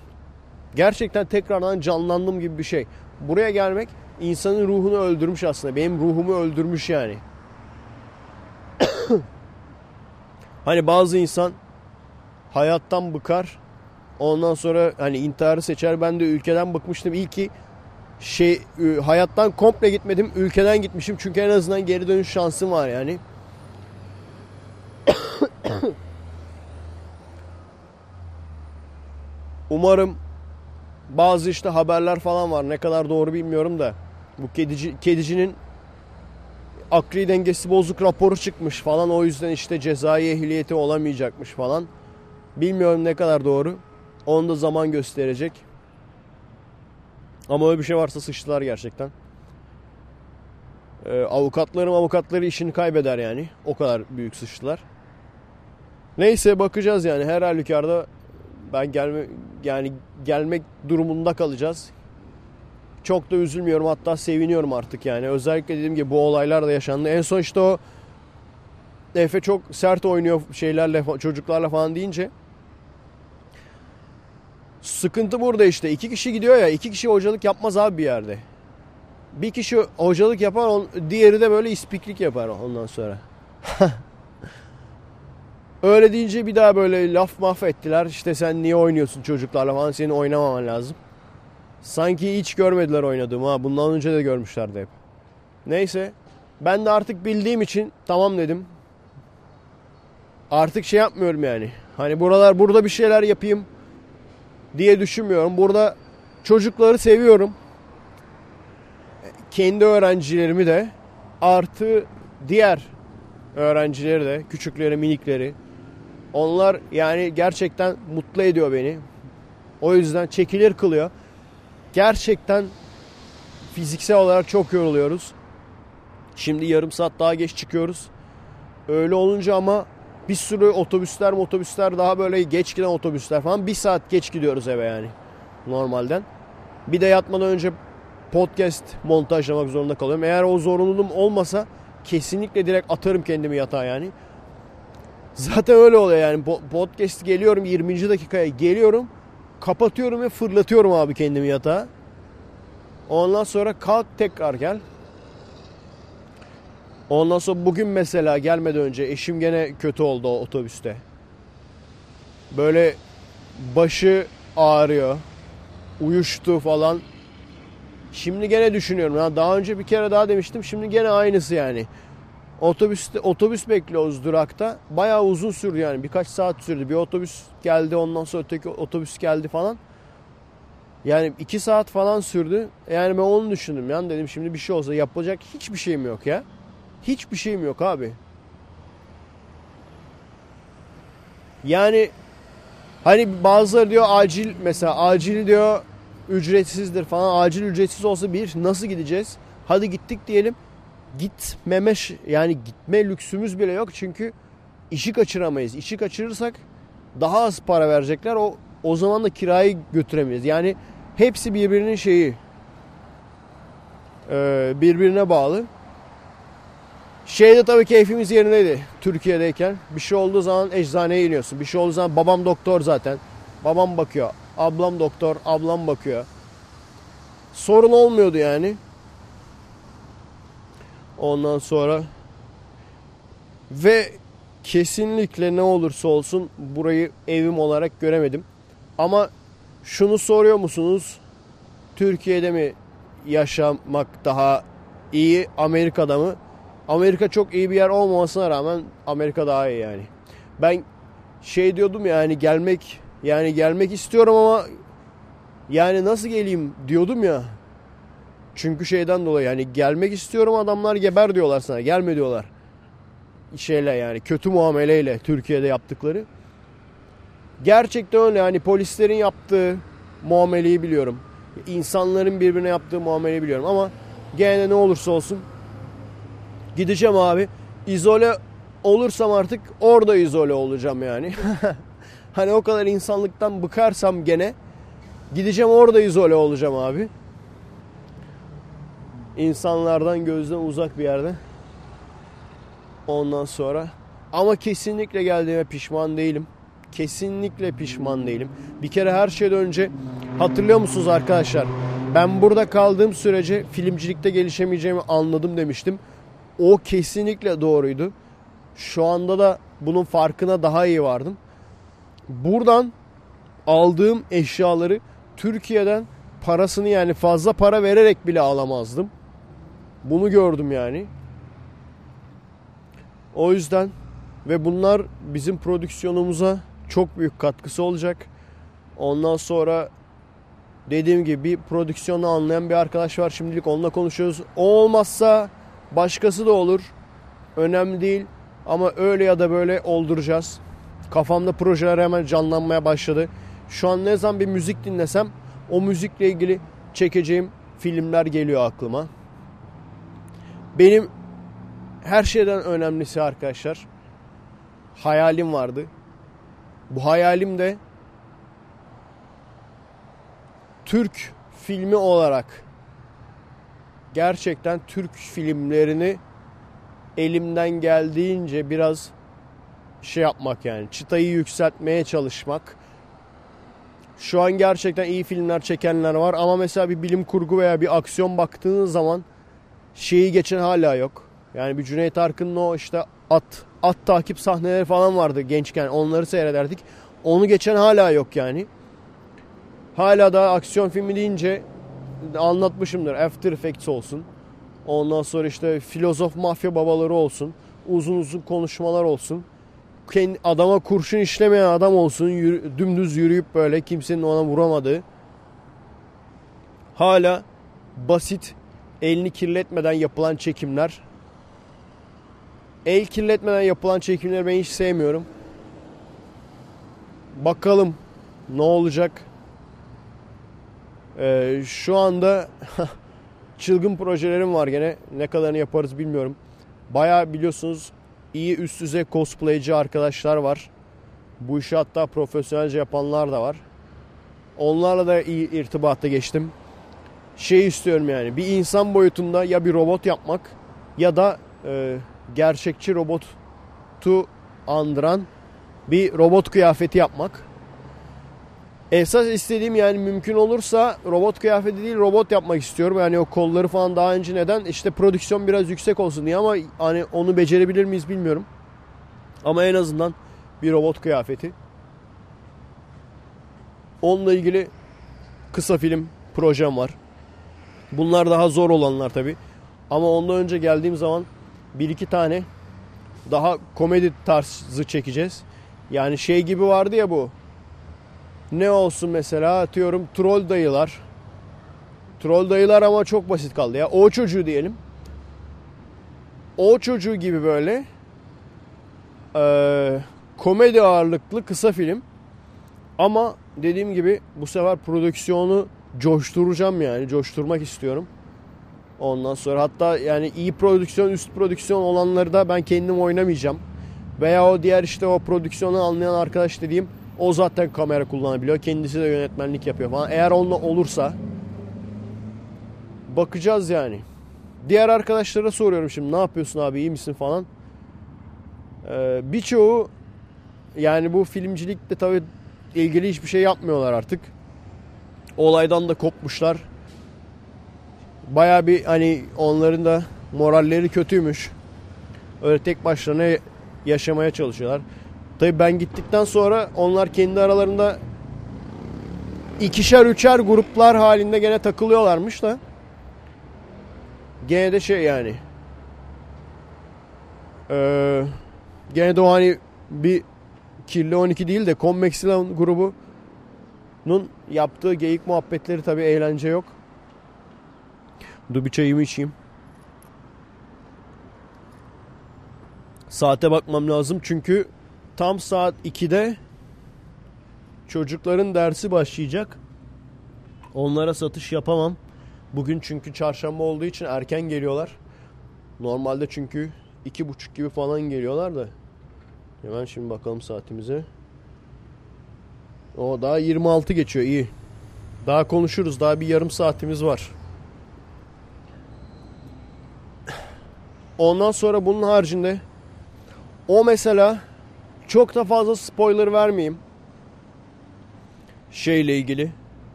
gerçekten tekrardan canlandım gibi bir şey. Buraya gelmek insanın ruhunu öldürmüş aslında. Benim ruhumu öldürmüş yani. hani bazı insan hayattan bıkar. Ondan sonra hani intiharı seçer. Ben de ülkeden bıkmıştım. İyi ki şey hayattan komple gitmedim. Ülkeden gitmişim. Çünkü en azından geri dönüş şansım var yani. Umarım bazı işte haberler falan var. Ne kadar doğru bilmiyorum da. Bu kedici, kedicinin akli dengesi bozuk raporu çıkmış falan. O yüzden işte cezai ehliyeti olamayacakmış falan. Bilmiyorum ne kadar doğru. Onu da zaman gösterecek. Ama öyle bir şey varsa sıçtılar gerçekten. Ee, avukatlarım avukatları işini kaybeder yani. O kadar büyük sıçtılar. Neyse bakacağız yani her halükarda ben gelme yani gelmek durumunda kalacağız. Çok da üzülmüyorum hatta seviniyorum artık yani. Özellikle dediğim gibi bu olaylar da yaşandı. En son işte o Efe çok sert oynuyor şeylerle çocuklarla falan deyince sıkıntı burada işte. iki kişi gidiyor ya iki kişi hocalık yapmaz abi bir yerde. Bir kişi hocalık yapar diğeri de böyle ispiklik yapar ondan sonra. Öyle deyince bir daha böyle laf mahvettiler. İşte sen niye oynuyorsun çocuklarla falan senin oynamaman lazım. Sanki hiç görmediler oynadığımı ha. Bundan önce de görmüşlerdi hep. Neyse. Ben de artık bildiğim için tamam dedim. Artık şey yapmıyorum yani. Hani buralar burada bir şeyler yapayım diye düşünmüyorum. Burada çocukları seviyorum. Kendi öğrencilerimi de artı diğer öğrencileri de küçükleri minikleri onlar yani gerçekten mutlu ediyor beni. O yüzden çekilir kılıyor. Gerçekten fiziksel olarak çok yoruluyoruz. Şimdi yarım saat daha geç çıkıyoruz. Öyle olunca ama bir sürü otobüsler otobüsler daha böyle geç giden otobüsler falan. Bir saat geç gidiyoruz eve yani normalden. Bir de yatmadan önce podcast montajlamak zorunda kalıyorum. Eğer o zorunluluğum olmasa kesinlikle direkt atarım kendimi yatağa yani. Zaten öyle oluyor yani. Podcast geliyorum 20. dakikaya geliyorum. Kapatıyorum ve fırlatıyorum abi kendimi yatağa. Ondan sonra kalk tekrar gel. Ondan sonra bugün mesela gelmeden önce eşim gene kötü oldu o otobüste. Böyle başı ağrıyor. Uyuştu falan. Şimdi gene düşünüyorum. Ya daha önce bir kere daha demiştim. Şimdi gene aynısı yani. Otobüste, otobüs bekliyoruz durakta. Bayağı uzun sürdü yani. Birkaç saat sürdü. Bir otobüs geldi ondan sonra öteki otobüs geldi falan. Yani iki saat falan sürdü. Yani ben onu düşündüm. Yani dedim şimdi bir şey olsa yapacak hiçbir şeyim yok ya. Hiçbir şeyim yok abi. Yani hani bazıları diyor acil mesela acil diyor ücretsizdir falan. Acil ücretsiz olsa bir nasıl gideceğiz? Hadi gittik diyelim gitmeme yani gitme lüksümüz bile yok çünkü işi kaçıramayız. İşi kaçırırsak daha az para verecekler. O o zaman da kirayı götüremeyiz. Yani hepsi birbirinin şeyi birbirine bağlı. Şeyde tabii keyfimiz yerindeydi Türkiye'deyken. Bir şey olduğu zaman eczaneye iniyorsun. Bir şey olduğu zaman babam doktor zaten. Babam bakıyor. Ablam doktor, ablam bakıyor. Sorun olmuyordu yani. Ondan sonra ve kesinlikle ne olursa olsun burayı evim olarak göremedim. Ama şunu soruyor musunuz? Türkiye'de mi yaşamak daha iyi, Amerika'da mı? Amerika çok iyi bir yer olmamasına rağmen Amerika daha iyi yani. Ben şey diyordum yani gelmek yani gelmek istiyorum ama yani nasıl geleyim diyordum ya. Çünkü şeyden dolayı yani gelmek istiyorum adamlar geber diyorlar sana. Gelme diyorlar. Şeyle yani kötü muameleyle Türkiye'de yaptıkları. Gerçekten öyle yani polislerin yaptığı muameleyi biliyorum. İnsanların birbirine yaptığı muameleyi biliyorum ama gene ne olursa olsun gideceğim abi. İzole olursam artık orada izole olacağım yani. hani o kadar insanlıktan bıkarsam gene gideceğim orada izole olacağım abi. İnsanlardan gözden uzak bir yerde. Ondan sonra ama kesinlikle geldiğime pişman değilim. Kesinlikle pişman değilim. Bir kere her şeyden önce hatırlıyor musunuz arkadaşlar? Ben burada kaldığım sürece filmcilikte gelişemeyeceğimi anladım demiştim. O kesinlikle doğruydu. Şu anda da bunun farkına daha iyi vardım. Buradan aldığım eşyaları Türkiye'den parasını yani fazla para vererek bile alamazdım. Bunu gördüm yani. O yüzden ve bunlar bizim prodüksiyonumuza çok büyük katkısı olacak. Ondan sonra dediğim gibi prodüksiyonu anlayan bir arkadaş var şimdilik onunla konuşuyoruz. O olmazsa başkası da olur. Önemli değil ama öyle ya da böyle olduracağız. Kafamda projeler hemen canlanmaya başladı. Şu an ne zaman bir müzik dinlesem o müzikle ilgili çekeceğim filmler geliyor aklıma. Benim her şeyden önemlisi arkadaşlar hayalim vardı. Bu hayalim de Türk filmi olarak gerçekten Türk filmlerini elimden geldiğince biraz şey yapmak yani çıtayı yükseltmeye çalışmak. Şu an gerçekten iyi filmler çekenler var ama mesela bir bilim kurgu veya bir aksiyon baktığınız zaman şeyi geçen hala yok. Yani bir Cüneyt Arkın'ın o işte at at takip sahneleri falan vardı gençken onları seyrederdik. Onu geçen hala yok yani. Hala da aksiyon filmi deyince anlatmışımdır. After Effects olsun. Ondan sonra işte filozof mafya babaları olsun. Uzun uzun konuşmalar olsun. Kendi, adama kurşun işlemeyen adam olsun. Yürü, dümdüz yürüyüp böyle kimsenin ona vuramadığı. Hala basit elini kirletmeden yapılan çekimler. El kirletmeden yapılan çekimleri ben hiç sevmiyorum. Bakalım ne olacak. Ee, şu anda çılgın projelerim var gene. Ne kadarını yaparız bilmiyorum. Baya biliyorsunuz iyi üst düzey cosplayci arkadaşlar var. Bu işi hatta profesyonelce yapanlar da var. Onlarla da iyi irtibata geçtim. Şey istiyorum yani bir insan boyutunda ya bir robot yapmak ya da e, gerçekçi robotu andıran bir robot kıyafeti yapmak. Esas istediğim yani mümkün olursa robot kıyafeti değil robot yapmak istiyorum. Yani o kolları falan daha önce neden? İşte prodüksiyon biraz yüksek olsun diye ama hani onu becerebilir miyiz bilmiyorum. Ama en azından bir robot kıyafeti. Onunla ilgili kısa film projem var. Bunlar daha zor olanlar tabi. Ama ondan önce geldiğim zaman bir iki tane daha komedi tarzı çekeceğiz. Yani şey gibi vardı ya bu. Ne olsun mesela atıyorum troll dayılar. Troll dayılar ama çok basit kaldı ya. O çocuğu diyelim. O çocuğu gibi böyle e, komedi ağırlıklı kısa film. Ama dediğim gibi bu sefer prodüksiyonu coşturacağım yani. Coşturmak istiyorum. Ondan sonra hatta yani iyi prodüksiyon, üst prodüksiyon olanları da ben kendim oynamayacağım. Veya o diğer işte o prodüksiyonu anlayan arkadaş dediğim o zaten kamera kullanabiliyor. Kendisi de yönetmenlik yapıyor falan. Eğer onunla olursa bakacağız yani. Diğer arkadaşlara soruyorum şimdi ne yapıyorsun abi iyi misin falan. Ee, birçoğu yani bu filmcilikle tabii ilgili hiçbir şey yapmıyorlar artık. Olaydan da kopmuşlar. Baya bir hani onların da moralleri kötüymüş. Öyle tek başlarına yaşamaya çalışıyorlar. Tabii ben gittikten sonra onlar kendi aralarında ikişer üçer gruplar halinde gene takılıyorlarmış da. Gene de şey yani. Ee, gene de o hani bir Kirli 12 değil de Convexilan grubunun yaptığı geyik muhabbetleri tabii eğlence yok. Dur bir içeyim. Saate bakmam lazım çünkü tam saat 2'de çocukların dersi başlayacak. Onlara satış yapamam. Bugün çünkü çarşamba olduğu için erken geliyorlar. Normalde çünkü iki buçuk gibi falan geliyorlar da. Hemen şimdi bakalım saatimize. O daha 26 geçiyor iyi. Daha konuşuruz. Daha bir yarım saatimiz var. Ondan sonra bunun haricinde o mesela çok da fazla spoiler vermeyeyim. Şeyle ilgili.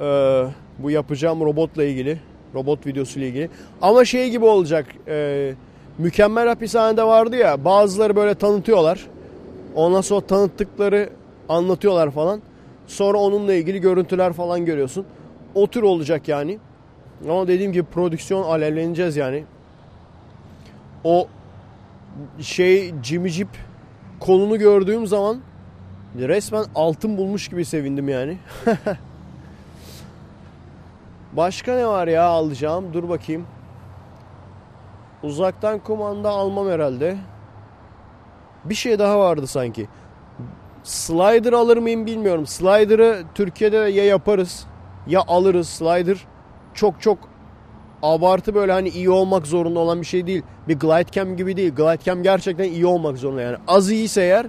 Ee, bu yapacağım robotla ilgili. Robot videosu ile ilgili. Ama şey gibi olacak. Ee, mükemmel hapishanede vardı ya. Bazıları böyle tanıtıyorlar. Ondan sonra tanıttıkları anlatıyorlar falan. Sonra onunla ilgili görüntüler falan görüyorsun. O tür olacak yani. Ama dediğim gibi prodüksiyon alevleneceğiz yani. O şey Jimmy Jeep kolunu gördüğüm zaman resmen altın bulmuş gibi sevindim yani. Başka ne var ya alacağım? Dur bakayım. Uzaktan kumanda almam herhalde. Bir şey daha vardı sanki. Slider alır mıyım bilmiyorum. Slider'ı Türkiye'de ya yaparız ya alırız. Slider çok çok abartı böyle hani iyi olmak zorunda olan bir şey değil. Bir glide cam gibi değil. Glide cam gerçekten iyi olmak zorunda yani. Az iyiyse eğer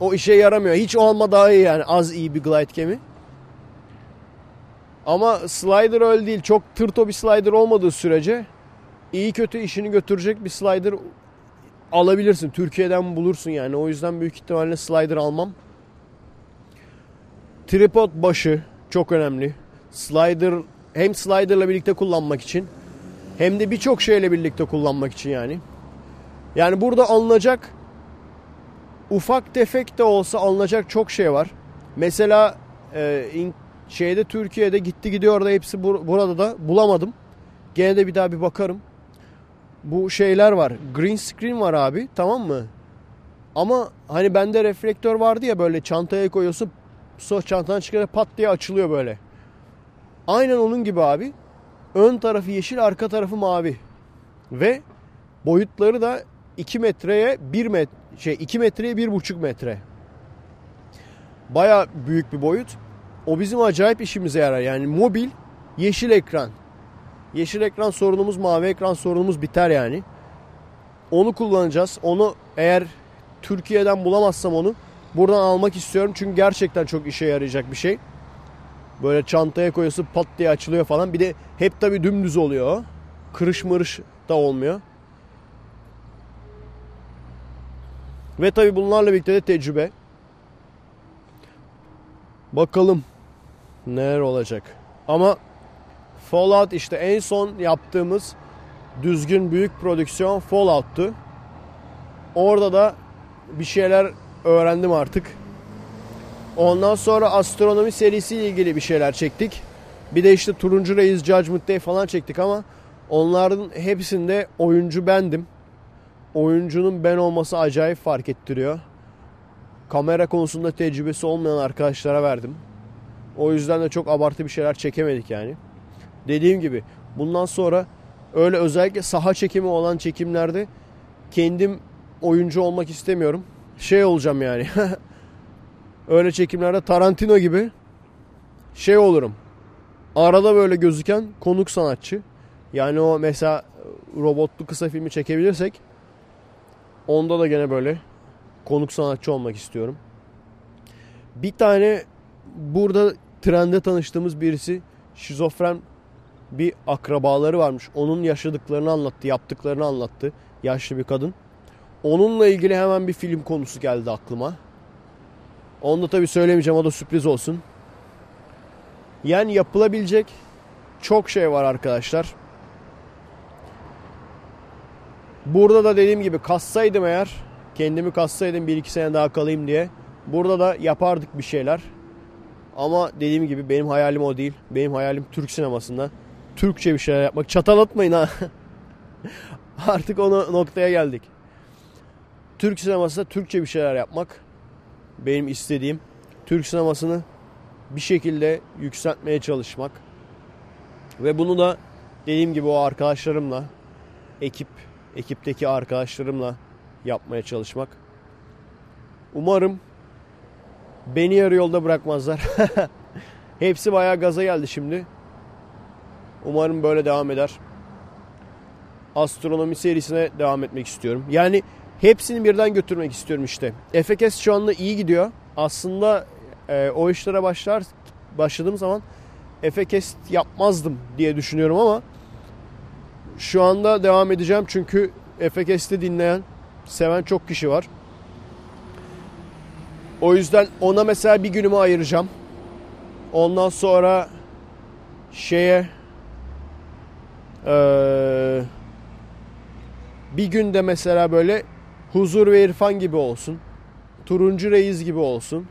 o işe yaramıyor. Hiç olma daha iyi yani az iyi bir glide cam'i. Ama slider öyle değil. Çok tırto bir slider olmadığı sürece iyi kötü işini götürecek bir slider alabilirsin. Türkiye'den bulursun yani. O yüzden büyük ihtimalle slider almam. Tripod başı çok önemli. Slider hem slider'la birlikte kullanmak için hem de birçok şeyle birlikte kullanmak için yani. Yani burada alınacak ufak tefek de olsa alınacak çok şey var. Mesela e, şeyde Türkiye'de gitti gidiyor da hepsi bur- burada da bulamadım. Gene de bir daha bir bakarım. Bu şeyler var. Green screen var abi tamam mı? Ama hani bende reflektör vardı ya böyle çantaya koyuyorsun. Sonra çantanı çıkarıp pat diye açılıyor böyle. Aynen onun gibi abi. Ön tarafı yeşil, arka tarafı mavi. Ve boyutları da 2 metreye 1 met şey 2 metreye 1,5 metre. Baya büyük bir boyut. O bizim acayip işimize yarar. Yani mobil yeşil ekran. Yeşil ekran sorunumuz, mavi ekran sorunumuz biter yani. Onu kullanacağız. Onu eğer Türkiye'den bulamazsam onu buradan almak istiyorum. Çünkü gerçekten çok işe yarayacak bir şey. Böyle çantaya koyuyorsun pat diye açılıyor falan. Bir de hep tabi dümdüz oluyor. Kırış mırış da olmuyor. Ve tabi bunlarla birlikte de tecrübe. Bakalım neler olacak. Ama Fallout işte en son yaptığımız düzgün büyük prodüksiyon Fallout'tu. Orada da bir şeyler öğrendim artık. Ondan sonra astronomi serisiyle ilgili bir şeyler çektik. Bir de işte Turuncu Reis Judgment Day falan çektik ama onların hepsinde oyuncu bendim. Oyuncunun ben olması acayip fark ettiriyor. Kamera konusunda tecrübesi olmayan arkadaşlara verdim. O yüzden de çok abartı bir şeyler çekemedik yani. Dediğim gibi bundan sonra öyle özellikle saha çekimi olan çekimlerde kendim oyuncu olmak istemiyorum. Şey olacağım yani. öyle çekimlerde Tarantino gibi şey olurum. Arada böyle gözüken konuk sanatçı. Yani o mesela robotlu kısa filmi çekebilirsek onda da gene böyle konuk sanatçı olmak istiyorum. Bir tane burada trende tanıştığımız birisi şizofren bir akrabaları varmış. Onun yaşadıklarını anlattı, yaptıklarını anlattı. Yaşlı bir kadın. Onunla ilgili hemen bir film konusu geldi aklıma. Onu da tabii söylemeyeceğim o da sürpriz olsun. Yani yapılabilecek çok şey var arkadaşlar. Burada da dediğim gibi kassaydım eğer kendimi kassaydım bir iki sene daha kalayım diye. Burada da yapardık bir şeyler. Ama dediğim gibi benim hayalim o değil. Benim hayalim Türk sinemasında. Türkçe bir şeyler yapmak. Çatal atmayın ha. Artık onu noktaya geldik. Türk sinemasında Türkçe bir şeyler yapmak. Benim istediğim. Türk sinemasını bir şekilde yükseltmeye çalışmak. Ve bunu da dediğim gibi o arkadaşlarımla, ekip, ekipteki arkadaşlarımla yapmaya çalışmak. Umarım beni yarı yolda bırakmazlar. Hepsi bayağı gaza geldi şimdi. Umarım böyle devam eder. Astronomi serisine devam etmek istiyorum. Yani hepsini birden götürmek istiyorum işte. Efekes şu anda iyi gidiyor. Aslında e, o işlere başlar başladığım zaman Efekes yapmazdım diye düşünüyorum ama şu anda devam edeceğim çünkü Efekes'te dinleyen, seven çok kişi var. O yüzden ona mesela bir günümü ayıracağım. Ondan sonra şeye ee, bir günde mesela böyle huzur ve irfan gibi olsun. Turuncu reis gibi olsun.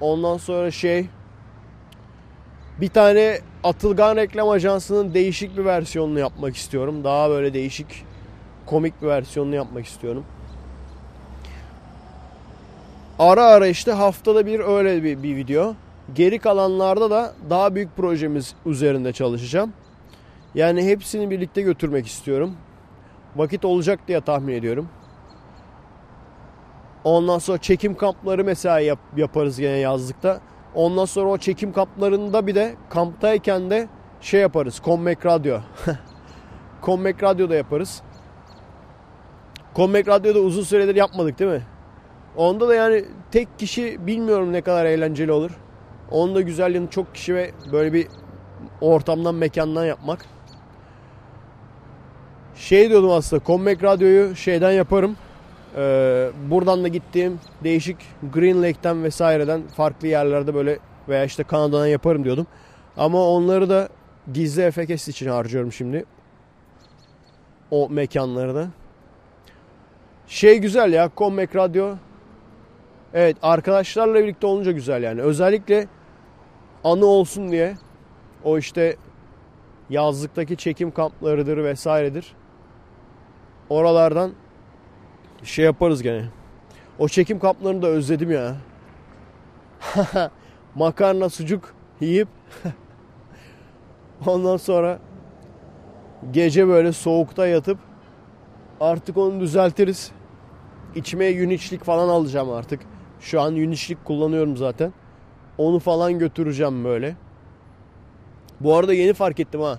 Ondan sonra şey bir tane Atılgan Reklam Ajansı'nın değişik bir versiyonunu yapmak istiyorum. Daha böyle değişik komik bir versiyonunu yapmak istiyorum. Ara ara işte haftada bir öyle bir, bir video. Geri kalanlarda da daha büyük projemiz üzerinde çalışacağım. Yani hepsini birlikte götürmek istiyorum. Vakit olacak diye tahmin ediyorum. Ondan sonra çekim kampları mesela yap, yaparız gene yazlıkta. Ondan sonra o çekim kamplarında bir de kamptayken de şey yaparız. Kommek Radyo. Kommek Radyo'da yaparız. Kommek Radyo'da uzun süredir yapmadık değil mi? Onda da yani tek kişi bilmiyorum ne kadar eğlenceli olur. Onun da güzel yanı çok kişi ve böyle bir ortamdan mekandan yapmak. Şey diyordum aslında Kommek Radyo'yu şeyden yaparım. Ee, buradan da gittiğim değişik Green Lake'ten vesaireden farklı yerlerde böyle veya işte Kanada'dan yaparım diyordum. Ama onları da gizli FKS için harcıyorum şimdi. O mekanları da. Şey güzel ya Kommek Radyo. Evet arkadaşlarla birlikte olunca güzel yani. Özellikle anı olsun diye o işte yazlıktaki çekim kamplarıdır vesairedir. Oralardan şey yaparız gene. O çekim kamplarını da özledim ya. Makarna, sucuk yiyip ondan sonra gece böyle soğukta yatıp artık onu düzeltiriz. İçime yün falan alacağım artık. Şu an yün kullanıyorum zaten. Onu falan götüreceğim böyle. Bu arada yeni fark ettim ha.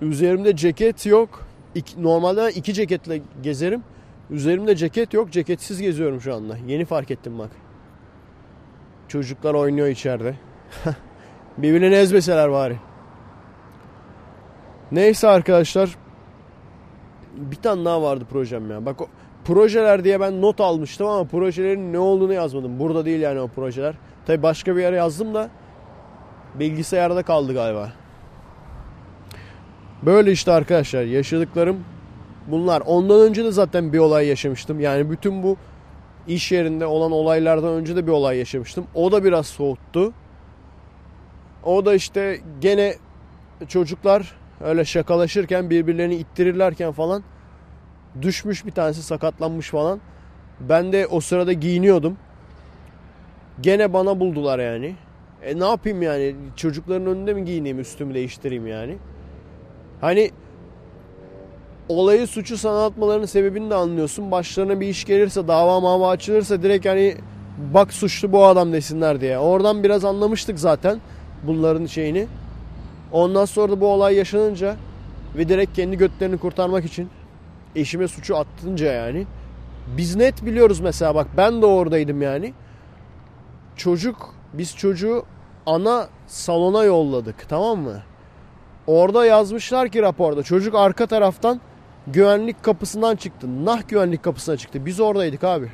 Üzerimde ceket yok. İki, normalde iki ceketle gezerim. Üzerimde ceket yok. Ceketsiz geziyorum şu anda. Yeni fark ettim bak. Çocuklar oynuyor içeride. Birbirini ezmeseler bari. Neyse arkadaşlar. Bir tane daha vardı projem ya. Bak o projeler diye ben not almıştım ama projelerin ne olduğunu yazmadım. Burada değil yani o projeler. Tabi başka bir yere yazdım da bilgisayarda kaldı galiba. Böyle işte arkadaşlar yaşadıklarım bunlar. Ondan önce de zaten bir olay yaşamıştım. Yani bütün bu iş yerinde olan olaylardan önce de bir olay yaşamıştım. O da biraz soğuttu. O da işte gene çocuklar öyle şakalaşırken birbirlerini ittirirlerken falan düşmüş bir tanesi sakatlanmış falan. Ben de o sırada giyiniyordum. Gene bana buldular yani. E ne yapayım yani çocukların önünde mi giyineyim üstümü değiştireyim yani. Hani olayı suçu sana atmalarının sebebini de anlıyorsun. Başlarına bir iş gelirse dava mava açılırsa direkt hani bak suçlu bu adam desinler diye. Oradan biraz anlamıştık zaten bunların şeyini. Ondan sonra da bu olay yaşanınca ve direkt kendi götlerini kurtarmak için eşime suçu attınca yani. Biz net biliyoruz mesela bak ben de oradaydım yani. Çocuk biz çocuğu ana salona yolladık tamam mı? Orada yazmışlar ki raporda çocuk arka taraftan güvenlik kapısından çıktı. Nah güvenlik kapısına çıktı. Biz oradaydık abi.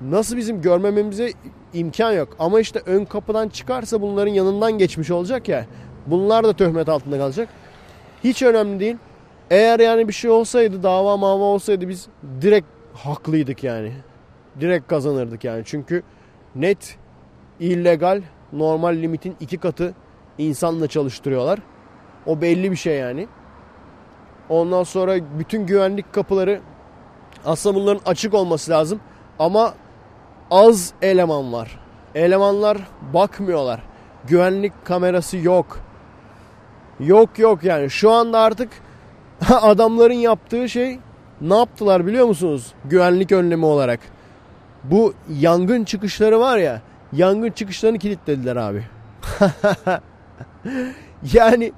Nasıl bizim görmememize imkan yok. Ama işte ön kapıdan çıkarsa bunların yanından geçmiş olacak ya. Bunlar da töhmet altında kalacak. Hiç önemli değil. Eğer yani bir şey olsaydı dava mava olsaydı biz direkt haklıydık yani. Direkt kazanırdık yani. Çünkü net illegal normal limitin iki katı insanla çalıştırıyorlar. O belli bir şey yani. Ondan sonra bütün güvenlik kapıları aslında bunların açık olması lazım. Ama az eleman var. Elemanlar bakmıyorlar. Güvenlik kamerası yok. Yok yok yani şu anda artık adamların yaptığı şey ne yaptılar biliyor musunuz? Güvenlik önlemi olarak. Bu yangın çıkışları var ya yangın çıkışlarını kilitlediler abi. yani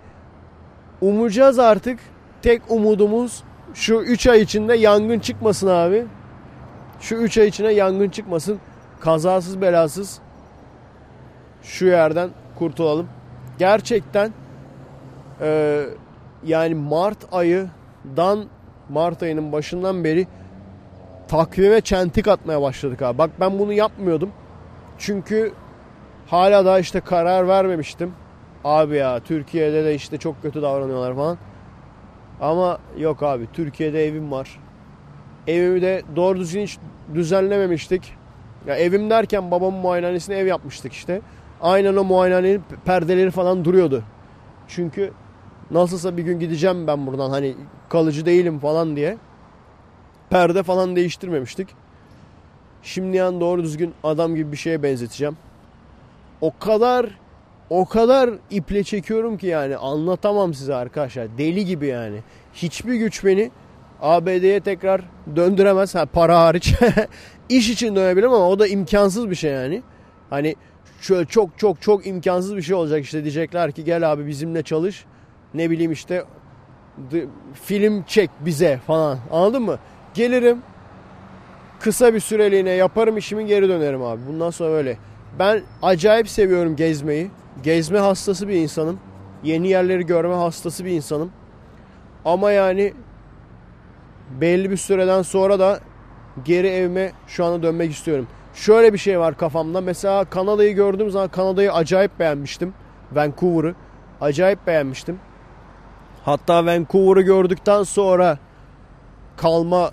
umacağız artık. Tek umudumuz şu 3 ay içinde yangın çıkmasın abi. Şu 3 ay içine yangın çıkmasın. Kazasız belasız şu yerden kurtulalım. Gerçekten e, yani Mart ayından Mart ayının başından beri takvime çentik atmaya başladık abi. Bak ben bunu yapmıyordum. Çünkü hala da işte karar vermemiştim. Abi ya Türkiye'de de işte çok kötü davranıyorlar falan. Ama yok abi Türkiye'de evim var. Evimi de doğru düzgün hiç düzenlememiştik. Ya evim derken babamın muayenehanesine ev yapmıştık işte. Aynen o muayenehanenin perdeleri falan duruyordu. Çünkü nasılsa bir gün gideceğim ben buradan hani kalıcı değilim falan diye. Perde falan değiştirmemiştik. Şimdi yani doğru düzgün adam gibi bir şeye benzeteceğim. O kadar o kadar iple çekiyorum ki yani anlatamam size arkadaşlar. Deli gibi yani. Hiçbir güç beni ABD'ye tekrar döndüremez. Ha, para hariç. İş için dönebilirim ama o da imkansız bir şey yani. Hani şöyle çok çok çok imkansız bir şey olacak işte diyecekler ki gel abi bizimle çalış. Ne bileyim işte film çek bize falan. Anladın mı? Gelirim. Kısa bir süreliğine yaparım işimi geri dönerim abi. Bundan sonra öyle. Ben acayip seviyorum gezmeyi. Gezme hastası bir insanım. Yeni yerleri görme hastası bir insanım. Ama yani belli bir süreden sonra da geri evime şu anda dönmek istiyorum. Şöyle bir şey var kafamda. Mesela Kanada'yı gördüğüm zaman Kanada'yı acayip beğenmiştim. Vancouver'ı acayip beğenmiştim. Hatta Vancouver'ı gördükten sonra kalma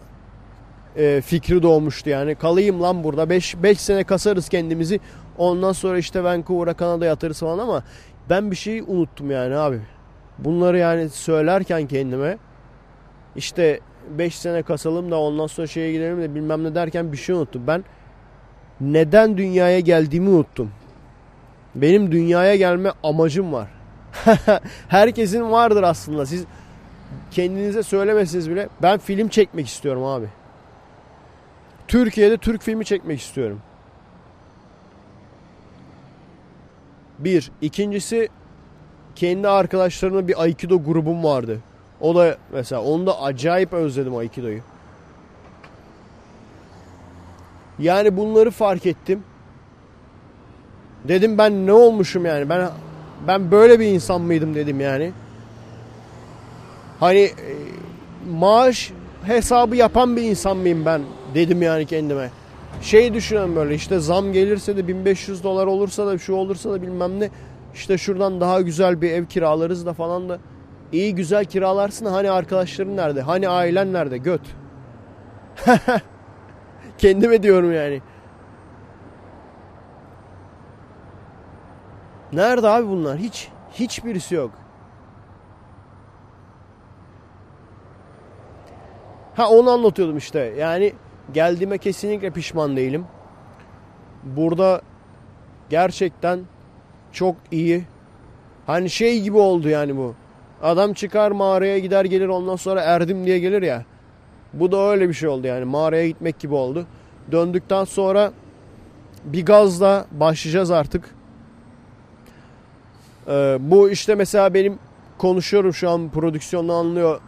e, fikri doğmuştu yani. Kalayım lan burada 5 5 sene kasarız kendimizi. Ondan sonra işte Vancouver'a Kanada'ya atarız falan ama ben bir şey unuttum yani abi. Bunları yani söylerken kendime işte 5 sene kasalım da ondan sonra şeye gidelim de bilmem ne derken bir şey unuttum. Ben neden dünyaya geldiğimi unuttum. Benim dünyaya gelme amacım var. Herkesin vardır aslında. Siz kendinize söylemesiniz bile. Ben film çekmek istiyorum abi. Türkiye'de Türk filmi çekmek istiyorum. Bir. ikincisi kendi arkadaşlarımla bir Aikido grubum vardı. O da mesela onu da acayip özledim Aikido'yu. Yani bunları fark ettim. Dedim ben ne olmuşum yani? Ben ben böyle bir insan mıydım dedim yani. Hani e, maaş hesabı yapan bir insan mıyım ben dedim yani kendime. Şey düşünüyorum böyle işte zam gelirse de 1500 dolar olursa da şu olursa da bilmem ne. İşte şuradan daha güzel bir ev kiralarız da falan da. İyi güzel kiralarsın hani arkadaşların nerede? Hani ailen nerede? Göt. Kendime diyorum yani. Nerede abi bunlar? Hiç hiçbirisi yok. Ha onu anlatıyordum işte. Yani geldiğime kesinlikle pişman değilim. Burada gerçekten çok iyi. Hani şey gibi oldu yani bu. Adam çıkar mağaraya gider gelir ondan sonra erdim diye gelir ya. Bu da öyle bir şey oldu yani mağaraya gitmek gibi oldu. Döndükten sonra bir gazla başlayacağız artık. Ee, bu işte mesela benim konuşuyorum şu an prodüksiyonu anlıyor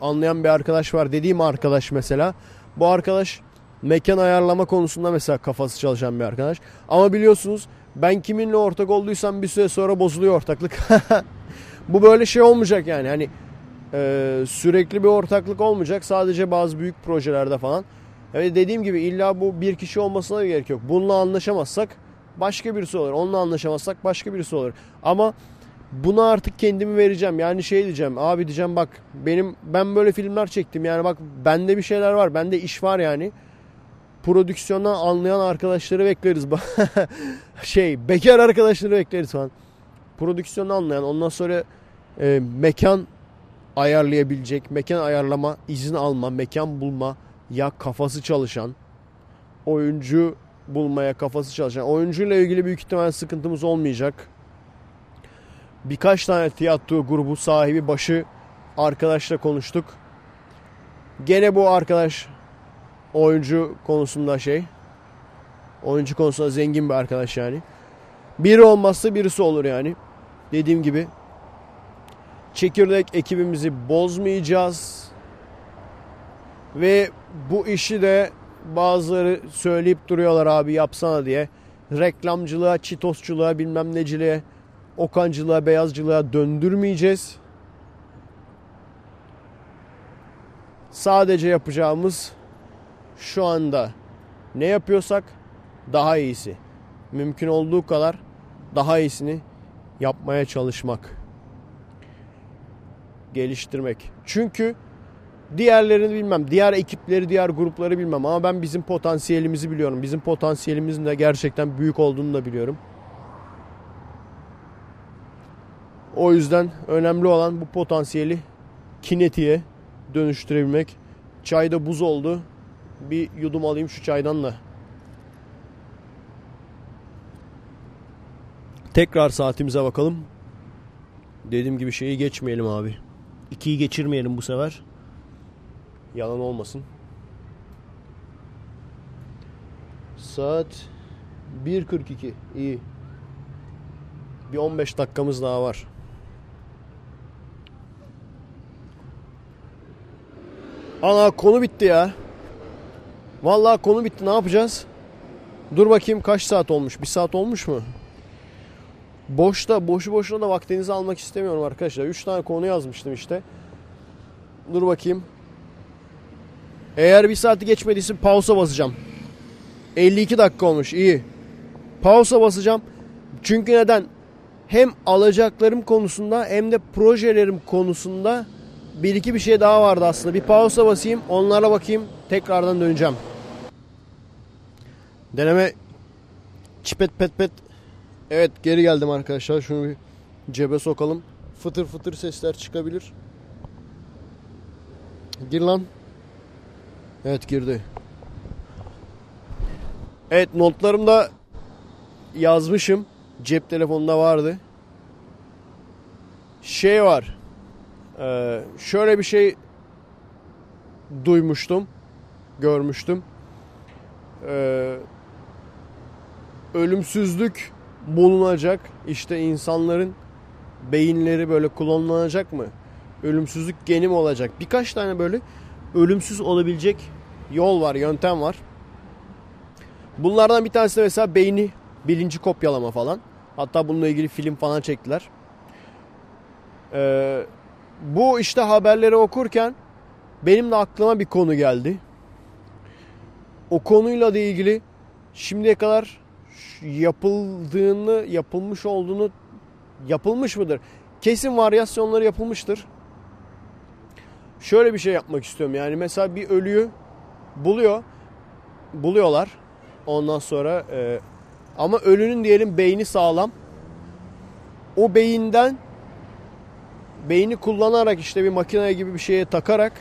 anlayan bir arkadaş var dediğim arkadaş mesela. Bu arkadaş mekan ayarlama konusunda mesela kafası çalışan bir arkadaş. Ama biliyorsunuz ben kiminle ortak olduysam bir süre sonra bozuluyor ortaklık. Bu böyle şey olmayacak yani. Hani e, sürekli bir ortaklık olmayacak. Sadece bazı büyük projelerde falan. Yani dediğim gibi illa bu bir kişi olmasına da gerek yok. Bununla anlaşamazsak başka birisi olur. Onunla anlaşamazsak başka birisi olur. Ama buna artık kendimi vereceğim. Yani şey diyeceğim. Abi diyeceğim bak benim ben böyle filmler çektim. Yani bak bende bir şeyler var. Bende iş var yani. Prodüksiyondan anlayan arkadaşları bekleriz. şey bekar arkadaşları bekleriz falan. Prodüksiyonu anlayan ondan sonra e, mekan ayarlayabilecek, mekan ayarlama, izin alma, mekan bulma, ya kafası çalışan, oyuncu bulmaya kafası çalışan. Oyuncuyla ilgili büyük ihtimal sıkıntımız olmayacak. Birkaç tane tiyatro grubu sahibi başı arkadaşla konuştuk. Gene bu arkadaş oyuncu konusunda şey. Oyuncu konusunda zengin bir arkadaş yani. Biri olmazsa birisi olur yani. Dediğim gibi çekirdek ekibimizi bozmayacağız. Ve bu işi de bazıları söyleyip duruyorlar abi yapsana diye. Reklamcılığa, çitosçuluğa, bilmem neciliğe, okancılığa, beyazcılığa döndürmeyeceğiz. Sadece yapacağımız şu anda ne yapıyorsak daha iyisi. Mümkün olduğu kadar daha iyisini yapmaya çalışmak. Geliştirmek. Çünkü diğerlerini bilmem, diğer ekipleri, diğer grupları bilmem ama ben bizim potansiyelimizi biliyorum. Bizim potansiyelimizin de gerçekten büyük olduğunu da biliyorum. O yüzden önemli olan bu potansiyeli kinetiğe dönüştürebilmek. Çayda buz oldu. Bir yudum alayım şu çaydan da. Tekrar saatimize bakalım. Dediğim gibi şeyi geçmeyelim abi. İkiyi geçirmeyelim bu sefer. Yalan olmasın. Saat 1.42. İyi. Bir 15 dakikamız daha var. Ana konu bitti ya. Vallahi konu bitti. Ne yapacağız? Dur bakayım kaç saat olmuş? Bir saat olmuş mu? Boşta, boşu boşuna da vaktinizi almak istemiyorum arkadaşlar. 3 tane konu yazmıştım işte. Dur bakayım. Eğer bir saati geçmediyse pausa basacağım. 52 dakika olmuş. iyi. Pausa basacağım. Çünkü neden? Hem alacaklarım konusunda hem de projelerim konusunda bir iki bir şey daha vardı aslında. Bir pausa basayım, onlara bakayım. Tekrardan döneceğim. Deneme çipet pet pet. Evet geri geldim arkadaşlar. Şunu bir cebe sokalım. Fıtır fıtır sesler çıkabilir. Gir lan. Evet girdi. Evet notlarımda yazmışım. Cep telefonunda vardı. Şey var. Ee, şöyle bir şey duymuştum. Görmüştüm. Ee, ölümsüzlük bulunacak. İşte insanların beyinleri böyle klonlanacak mı? Ölümsüzlük geni mi olacak? Birkaç tane böyle ölümsüz olabilecek yol var, yöntem var. Bunlardan bir tanesi de mesela beyni bilinci kopyalama falan. Hatta bununla ilgili film falan çektiler. Ee, bu işte haberleri okurken benim de aklıma bir konu geldi. O konuyla da ilgili şimdiye kadar yapıldığını, yapılmış olduğunu yapılmış mıdır? Kesin varyasyonları yapılmıştır. Şöyle bir şey yapmak istiyorum. Yani mesela bir ölüyü buluyor. Buluyorlar. Ondan sonra e, ama ölünün diyelim beyni sağlam. O beyinden beyni kullanarak işte bir makine gibi bir şeye takarak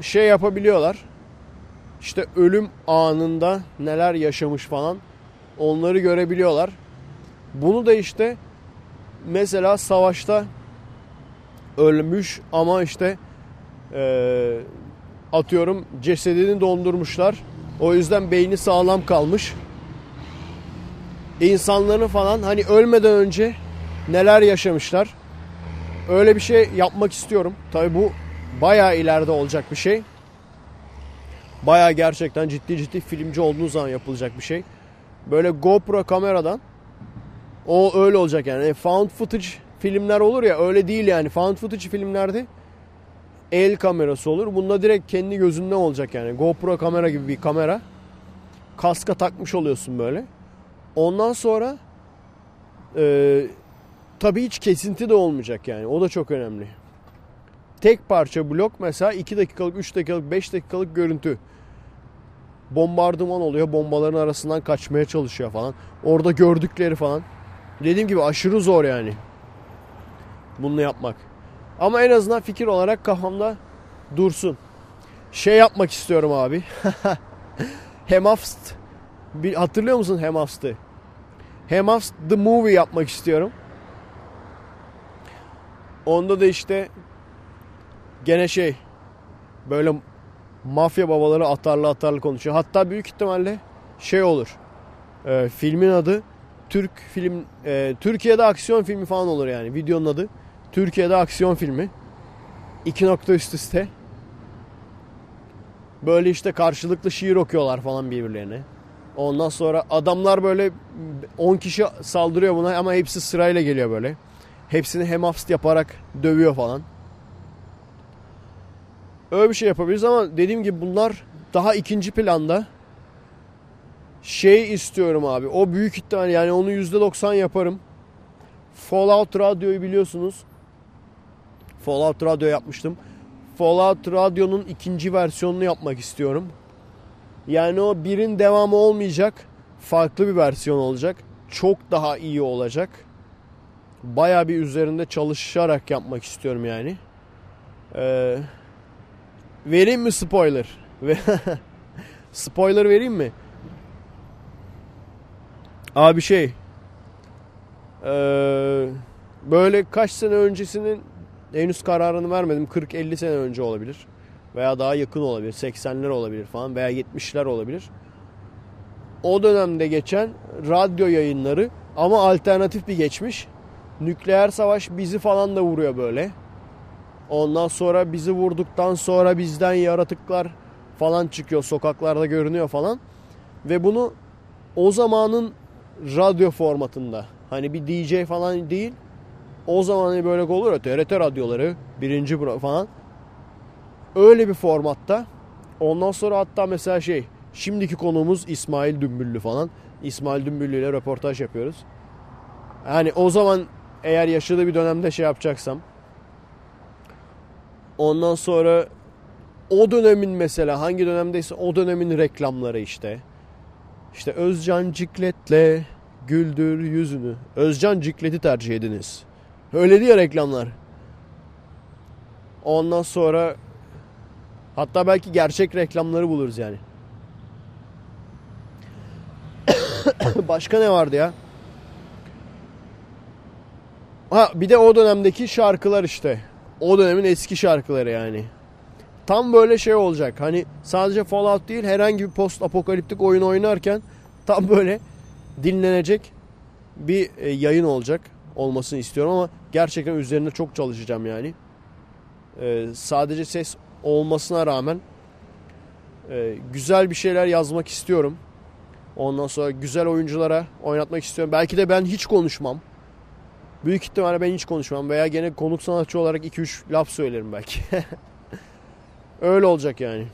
şey yapabiliyorlar. İşte ölüm anında neler yaşamış falan onları görebiliyorlar. Bunu da işte mesela savaşta ölmüş ama işte e, atıyorum cesedini dondurmuşlar. O yüzden beyni sağlam kalmış. İnsanların falan hani ölmeden önce neler yaşamışlar. Öyle bir şey yapmak istiyorum. Tabi bu baya ileride olacak bir şey. Baya gerçekten ciddi ciddi filmci olduğunuz zaman yapılacak bir şey. Böyle GoPro kameradan o öyle olacak yani. Found footage filmler olur ya öyle değil yani. Found footage filmlerde el kamerası olur. Bunda direkt kendi gözünden olacak yani. GoPro kamera gibi bir kamera. Kaska takmış oluyorsun böyle. Ondan sonra e, tabii hiç kesinti de olmayacak yani. O da çok önemli. Tek parça blok mesela 2 dakikalık, 3 dakikalık, 5 dakikalık görüntü. Bombardıman oluyor. Bombaların arasından kaçmaya çalışıyor falan. Orada gördükleri falan. Dediğim gibi aşırı zor yani. Bunu yapmak. Ama en azından fikir olarak kafamda dursun. Şey yapmak istiyorum abi. Hemafst. Bir, hatırlıyor musun Hemafst'ı? Hemafst The Movie yapmak istiyorum. Onda da işte gene şey böyle mafya babaları atarlı atarlı konuşuyor. Hatta büyük ihtimalle şey olur. E, filmin adı Türk film e, Türkiye'de aksiyon filmi falan olur yani. Videonun adı Türkiye'de aksiyon filmi. İki nokta üst üste. Böyle işte karşılıklı şiir okuyorlar falan birbirlerine. Ondan sonra adamlar böyle 10 kişi saldırıyor buna ama hepsi sırayla geliyor böyle. Hepsini hemafst yaparak dövüyor falan. Öyle bir şey yapabiliriz ama dediğim gibi bunlar daha ikinci planda. Şey istiyorum abi. O büyük ihtimal yani onu %90 yaparım. Fallout Radyo'yu biliyorsunuz. Fallout Radyo yapmıştım. Fallout Radyo'nun ikinci versiyonunu yapmak istiyorum. Yani o birin devamı olmayacak. Farklı bir versiyon olacak. Çok daha iyi olacak. Baya bir üzerinde çalışarak yapmak istiyorum yani. Ee, vereyim mi spoiler? spoiler vereyim mi? Abi şey ee, böyle kaç sene öncesinin henüz kararını vermedim. 40-50 sene önce olabilir. Veya daha yakın olabilir. 80'ler olabilir falan veya 70'ler olabilir. O dönemde geçen radyo yayınları ama alternatif bir geçmiş. Nükleer savaş bizi falan da vuruyor böyle. Ondan sonra bizi vurduktan sonra bizden yaratıklar falan çıkıyor sokaklarda görünüyor falan. Ve bunu o zamanın radyo formatında hani bir DJ falan değil o zaman hani böyle olur ya TRT radyoları birinci falan öyle bir formatta ondan sonra hatta mesela şey şimdiki konuğumuz İsmail Dümbüllü falan İsmail Dümbüllü ile röportaj yapıyoruz. Yani o zaman eğer yaşadığı bir dönemde şey yapacaksam ondan sonra o dönemin mesela hangi dönemdeyse o dönemin reklamları işte. İşte Özcan Ciklet'le güldür yüzünü. Özcan Ciklet'i tercih ediniz. Öyle diyor reklamlar. Ondan sonra hatta belki gerçek reklamları buluruz yani. Başka ne vardı ya? Ha bir de o dönemdeki şarkılar işte. O dönemin eski şarkıları yani. Tam böyle şey olacak. Hani sadece Fallout değil herhangi bir post apokaliptik oyun oynarken tam böyle dinlenecek bir e, yayın olacak olmasını istiyorum ama gerçekten üzerinde çok çalışacağım yani. Ee, sadece ses olmasına rağmen e, güzel bir şeyler yazmak istiyorum. Ondan sonra güzel oyunculara oynatmak istiyorum. Belki de ben hiç konuşmam. Büyük ihtimalle ben hiç konuşmam veya gene konuk sanatçı olarak 2-3 laf söylerim belki. Öyle olacak yani.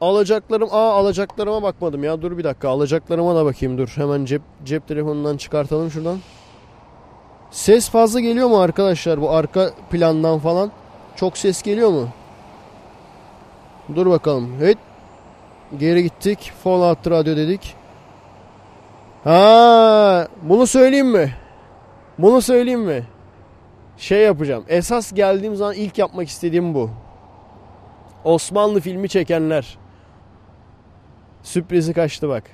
Alacaklarım, aa alacaklarıma bakmadım ya. Dur bir dakika alacaklarıma da bakayım dur. Hemen cep cep telefonundan çıkartalım şuradan. Ses fazla geliyor mu arkadaşlar bu arka plandan falan? Çok ses geliyor mu? Dur bakalım. Evet. Geri gittik. Fallout Radio dedik. Ha, bunu söyleyeyim mi? Bunu söyleyeyim mi? Şey yapacağım. Esas geldiğim zaman ilk yapmak istediğim bu. Osmanlı filmi çekenler. Sürprizi kaçtı bak.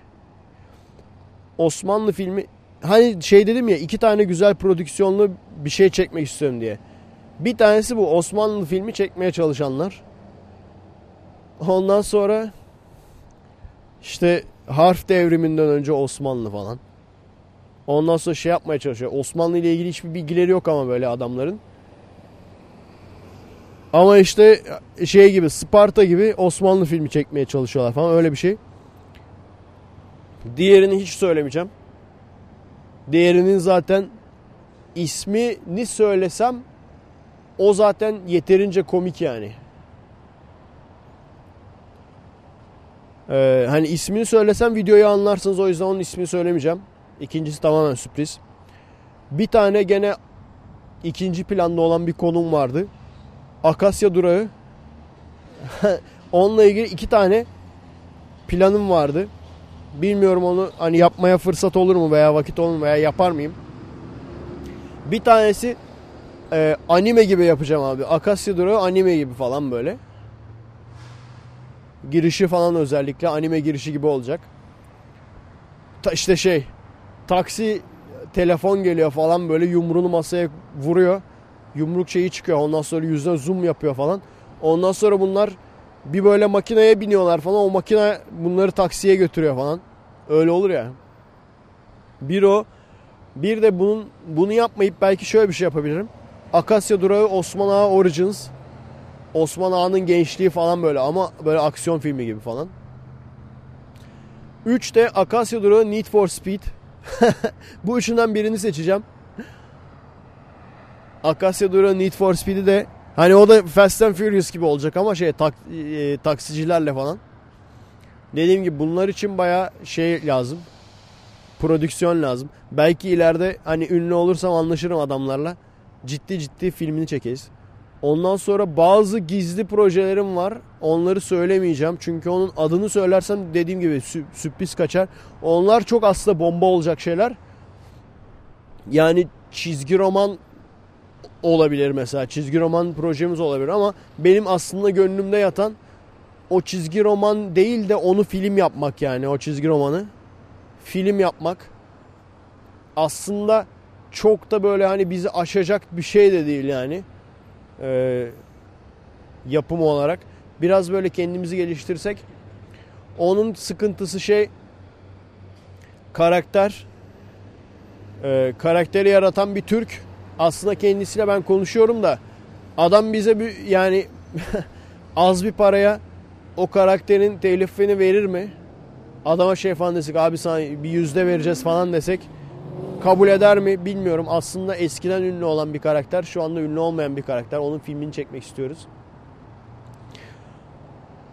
Osmanlı filmi hani şey dedim ya iki tane güzel prodüksiyonlu bir şey çekmek istiyorum diye. Bir tanesi bu Osmanlı filmi çekmeye çalışanlar. Ondan sonra işte harf devriminden önce Osmanlı falan. Ondan sonra şey yapmaya çalışıyor. Osmanlı ile ilgili hiçbir bilgileri yok ama böyle adamların. Ama işte şey gibi Sparta gibi Osmanlı filmi çekmeye çalışıyorlar falan öyle bir şey. Diğerini hiç söylemeyeceğim. Diğerinin zaten ismini söylesem o zaten yeterince komik yani. Ee, hani ismini söylesem videoyu anlarsınız o yüzden onun ismini söylemeyeceğim. İkincisi tamamen sürpriz. Bir tane gene ikinci planda olan bir konum vardı. Akasya durağı. Onunla ilgili iki tane planım vardı. Bilmiyorum onu hani yapmaya fırsat olur mu veya vakit olur mu veya yapar mıyım? Bir tanesi e, anime gibi yapacağım abi. Akasya durağı anime gibi falan böyle. Girişi falan özellikle anime girişi gibi olacak. Ta işte şey taksi telefon geliyor falan böyle yumruğunu masaya vuruyor. Yumruk şeyi çıkıyor. Ondan sonra yüzüne zoom yapıyor falan. Ondan sonra bunlar bir böyle makineye biniyorlar falan. O makine bunları taksiye götürüyor falan. Öyle olur ya. Bir o. Bir de bunun bunu yapmayıp belki şöyle bir şey yapabilirim. Akasya Durağı Osman Ağa Origins. Osman Ağa'nın gençliği falan böyle ama böyle aksiyon filmi gibi falan. 3 de Akasya Durağı Need for Speed. Bu üçünden birini seçeceğim. Akasya Durağı Need for Speed'i de hani o da Fast and Furious gibi olacak ama şey tak, e, taksicilerle falan. Dediğim gibi bunlar için baya şey lazım. Prodüksiyon lazım. Belki ileride hani ünlü olursam anlaşırım adamlarla. Ciddi ciddi filmini çekeriz. Ondan sonra bazı gizli projelerim var. Onları söylemeyeceğim. Çünkü onun adını söylersem dediğim gibi sürpriz kaçar. Onlar çok aslında bomba olacak şeyler. Yani çizgi roman olabilir mesela. Çizgi roman projemiz olabilir ama benim aslında gönlümde yatan o çizgi roman değil de onu film yapmak yani o çizgi romanı. Film yapmak. Aslında çok da böyle hani bizi aşacak bir şey de değil yani. Ee, yapım olarak. Biraz böyle kendimizi geliştirsek. Onun sıkıntısı şey karakter. Ee, karakteri yaratan bir Türk. Aslında kendisiyle ben konuşuyorum da adam bize bir yani az bir paraya o karakterin telifini verir mi? Adama şey falan desek abi sana bir yüzde vereceğiz falan desek kabul eder mi bilmiyorum. Aslında eskiden ünlü olan bir karakter şu anda ünlü olmayan bir karakter. Onun filmini çekmek istiyoruz.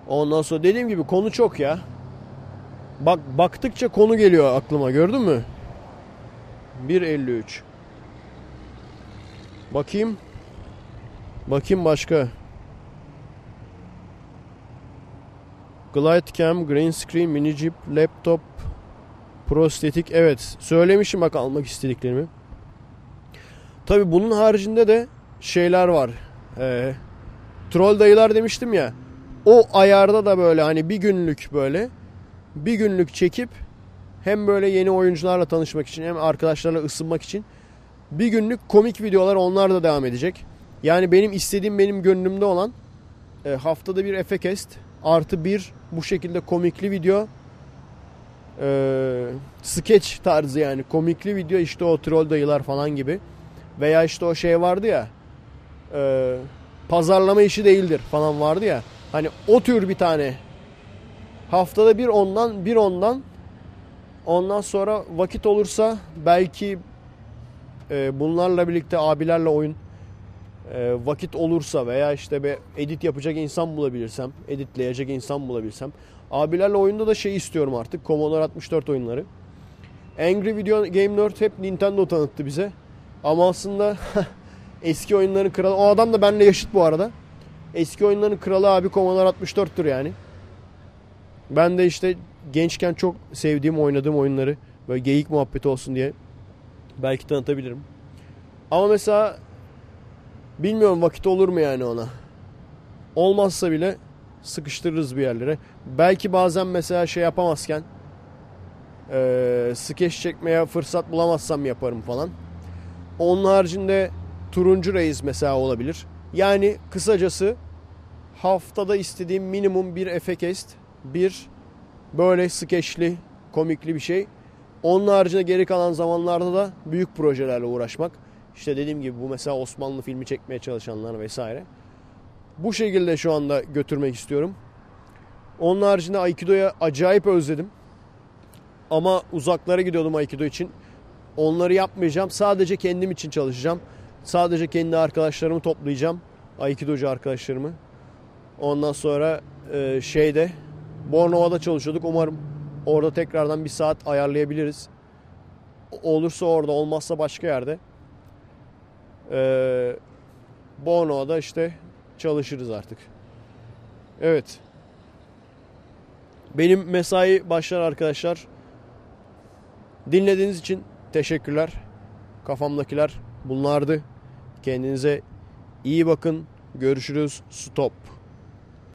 Ondan sonra dediğim gibi konu çok ya. Bak baktıkça konu geliyor aklıma gördün mü? 1.53 Bakayım. Bakayım başka. Glide cam, green screen, mini jeep, laptop, prostetik. Evet söylemişim bak almak istediklerimi. Tabi bunun haricinde de şeyler var. Ee, troll dayılar demiştim ya. O ayarda da böyle hani bir günlük böyle bir günlük çekip hem böyle yeni oyuncularla tanışmak için hem arkadaşlarla ısınmak için bir günlük komik videolar onlar da devam edecek. Yani benim istediğim benim gönlümde olan e, haftada bir Efekest artı bir bu şekilde komikli video e, sketch tarzı yani. Komikli video işte o troll dayılar falan gibi. Veya işte o şey vardı ya e, pazarlama işi değildir falan vardı ya. Hani o tür bir tane. Haftada bir ondan bir ondan. Ondan sonra vakit olursa belki e, bunlarla birlikte abilerle oyun e, vakit olursa veya işte bir edit yapacak insan bulabilirsem, editleyecek insan bulabilirsem. Abilerle oyunda da şey istiyorum artık. Commodore 64 oyunları. Angry Video Game Nerd hep Nintendo tanıttı bize. Ama aslında eski oyunların kralı. O adam da benimle yaşıt bu arada. Eski oyunların kralı abi Commodore 64'tür yani. Ben de işte gençken çok sevdiğim, oynadığım oyunları böyle geyik muhabbeti olsun diye belki tanıtabilirim. Ama mesela bilmiyorum vakit olur mu yani ona. Olmazsa bile sıkıştırırız bir yerlere. Belki bazen mesela şey yapamazken e, skeç çekmeye fırsat bulamazsam yaparım falan. Onun haricinde turuncu reis mesela olabilir. Yani kısacası haftada istediğim minimum bir efekest, bir böyle skeçli, komikli bir şey. Onun haricinde geri kalan zamanlarda da büyük projelerle uğraşmak. İşte dediğim gibi bu mesela Osmanlı filmi çekmeye çalışanlar vesaire. Bu şekilde şu anda götürmek istiyorum. Onun haricinde Aikido'ya acayip özledim. Ama uzaklara gidiyordum Aikido için. Onları yapmayacağım. Sadece kendim için çalışacağım. Sadece kendi arkadaşlarımı toplayacağım. Aikidocu arkadaşlarımı. Ondan sonra e, şeyde Bornova'da çalışıyorduk. Umarım orada tekrardan bir saat ayarlayabiliriz. Olursa orada olmazsa başka yerde. Ee, Bornova'da işte çalışırız artık. Evet. Benim mesai başlar arkadaşlar. Dinlediğiniz için teşekkürler. Kafamdakiler bunlardı. Kendinize iyi bakın. Görüşürüz. Stop.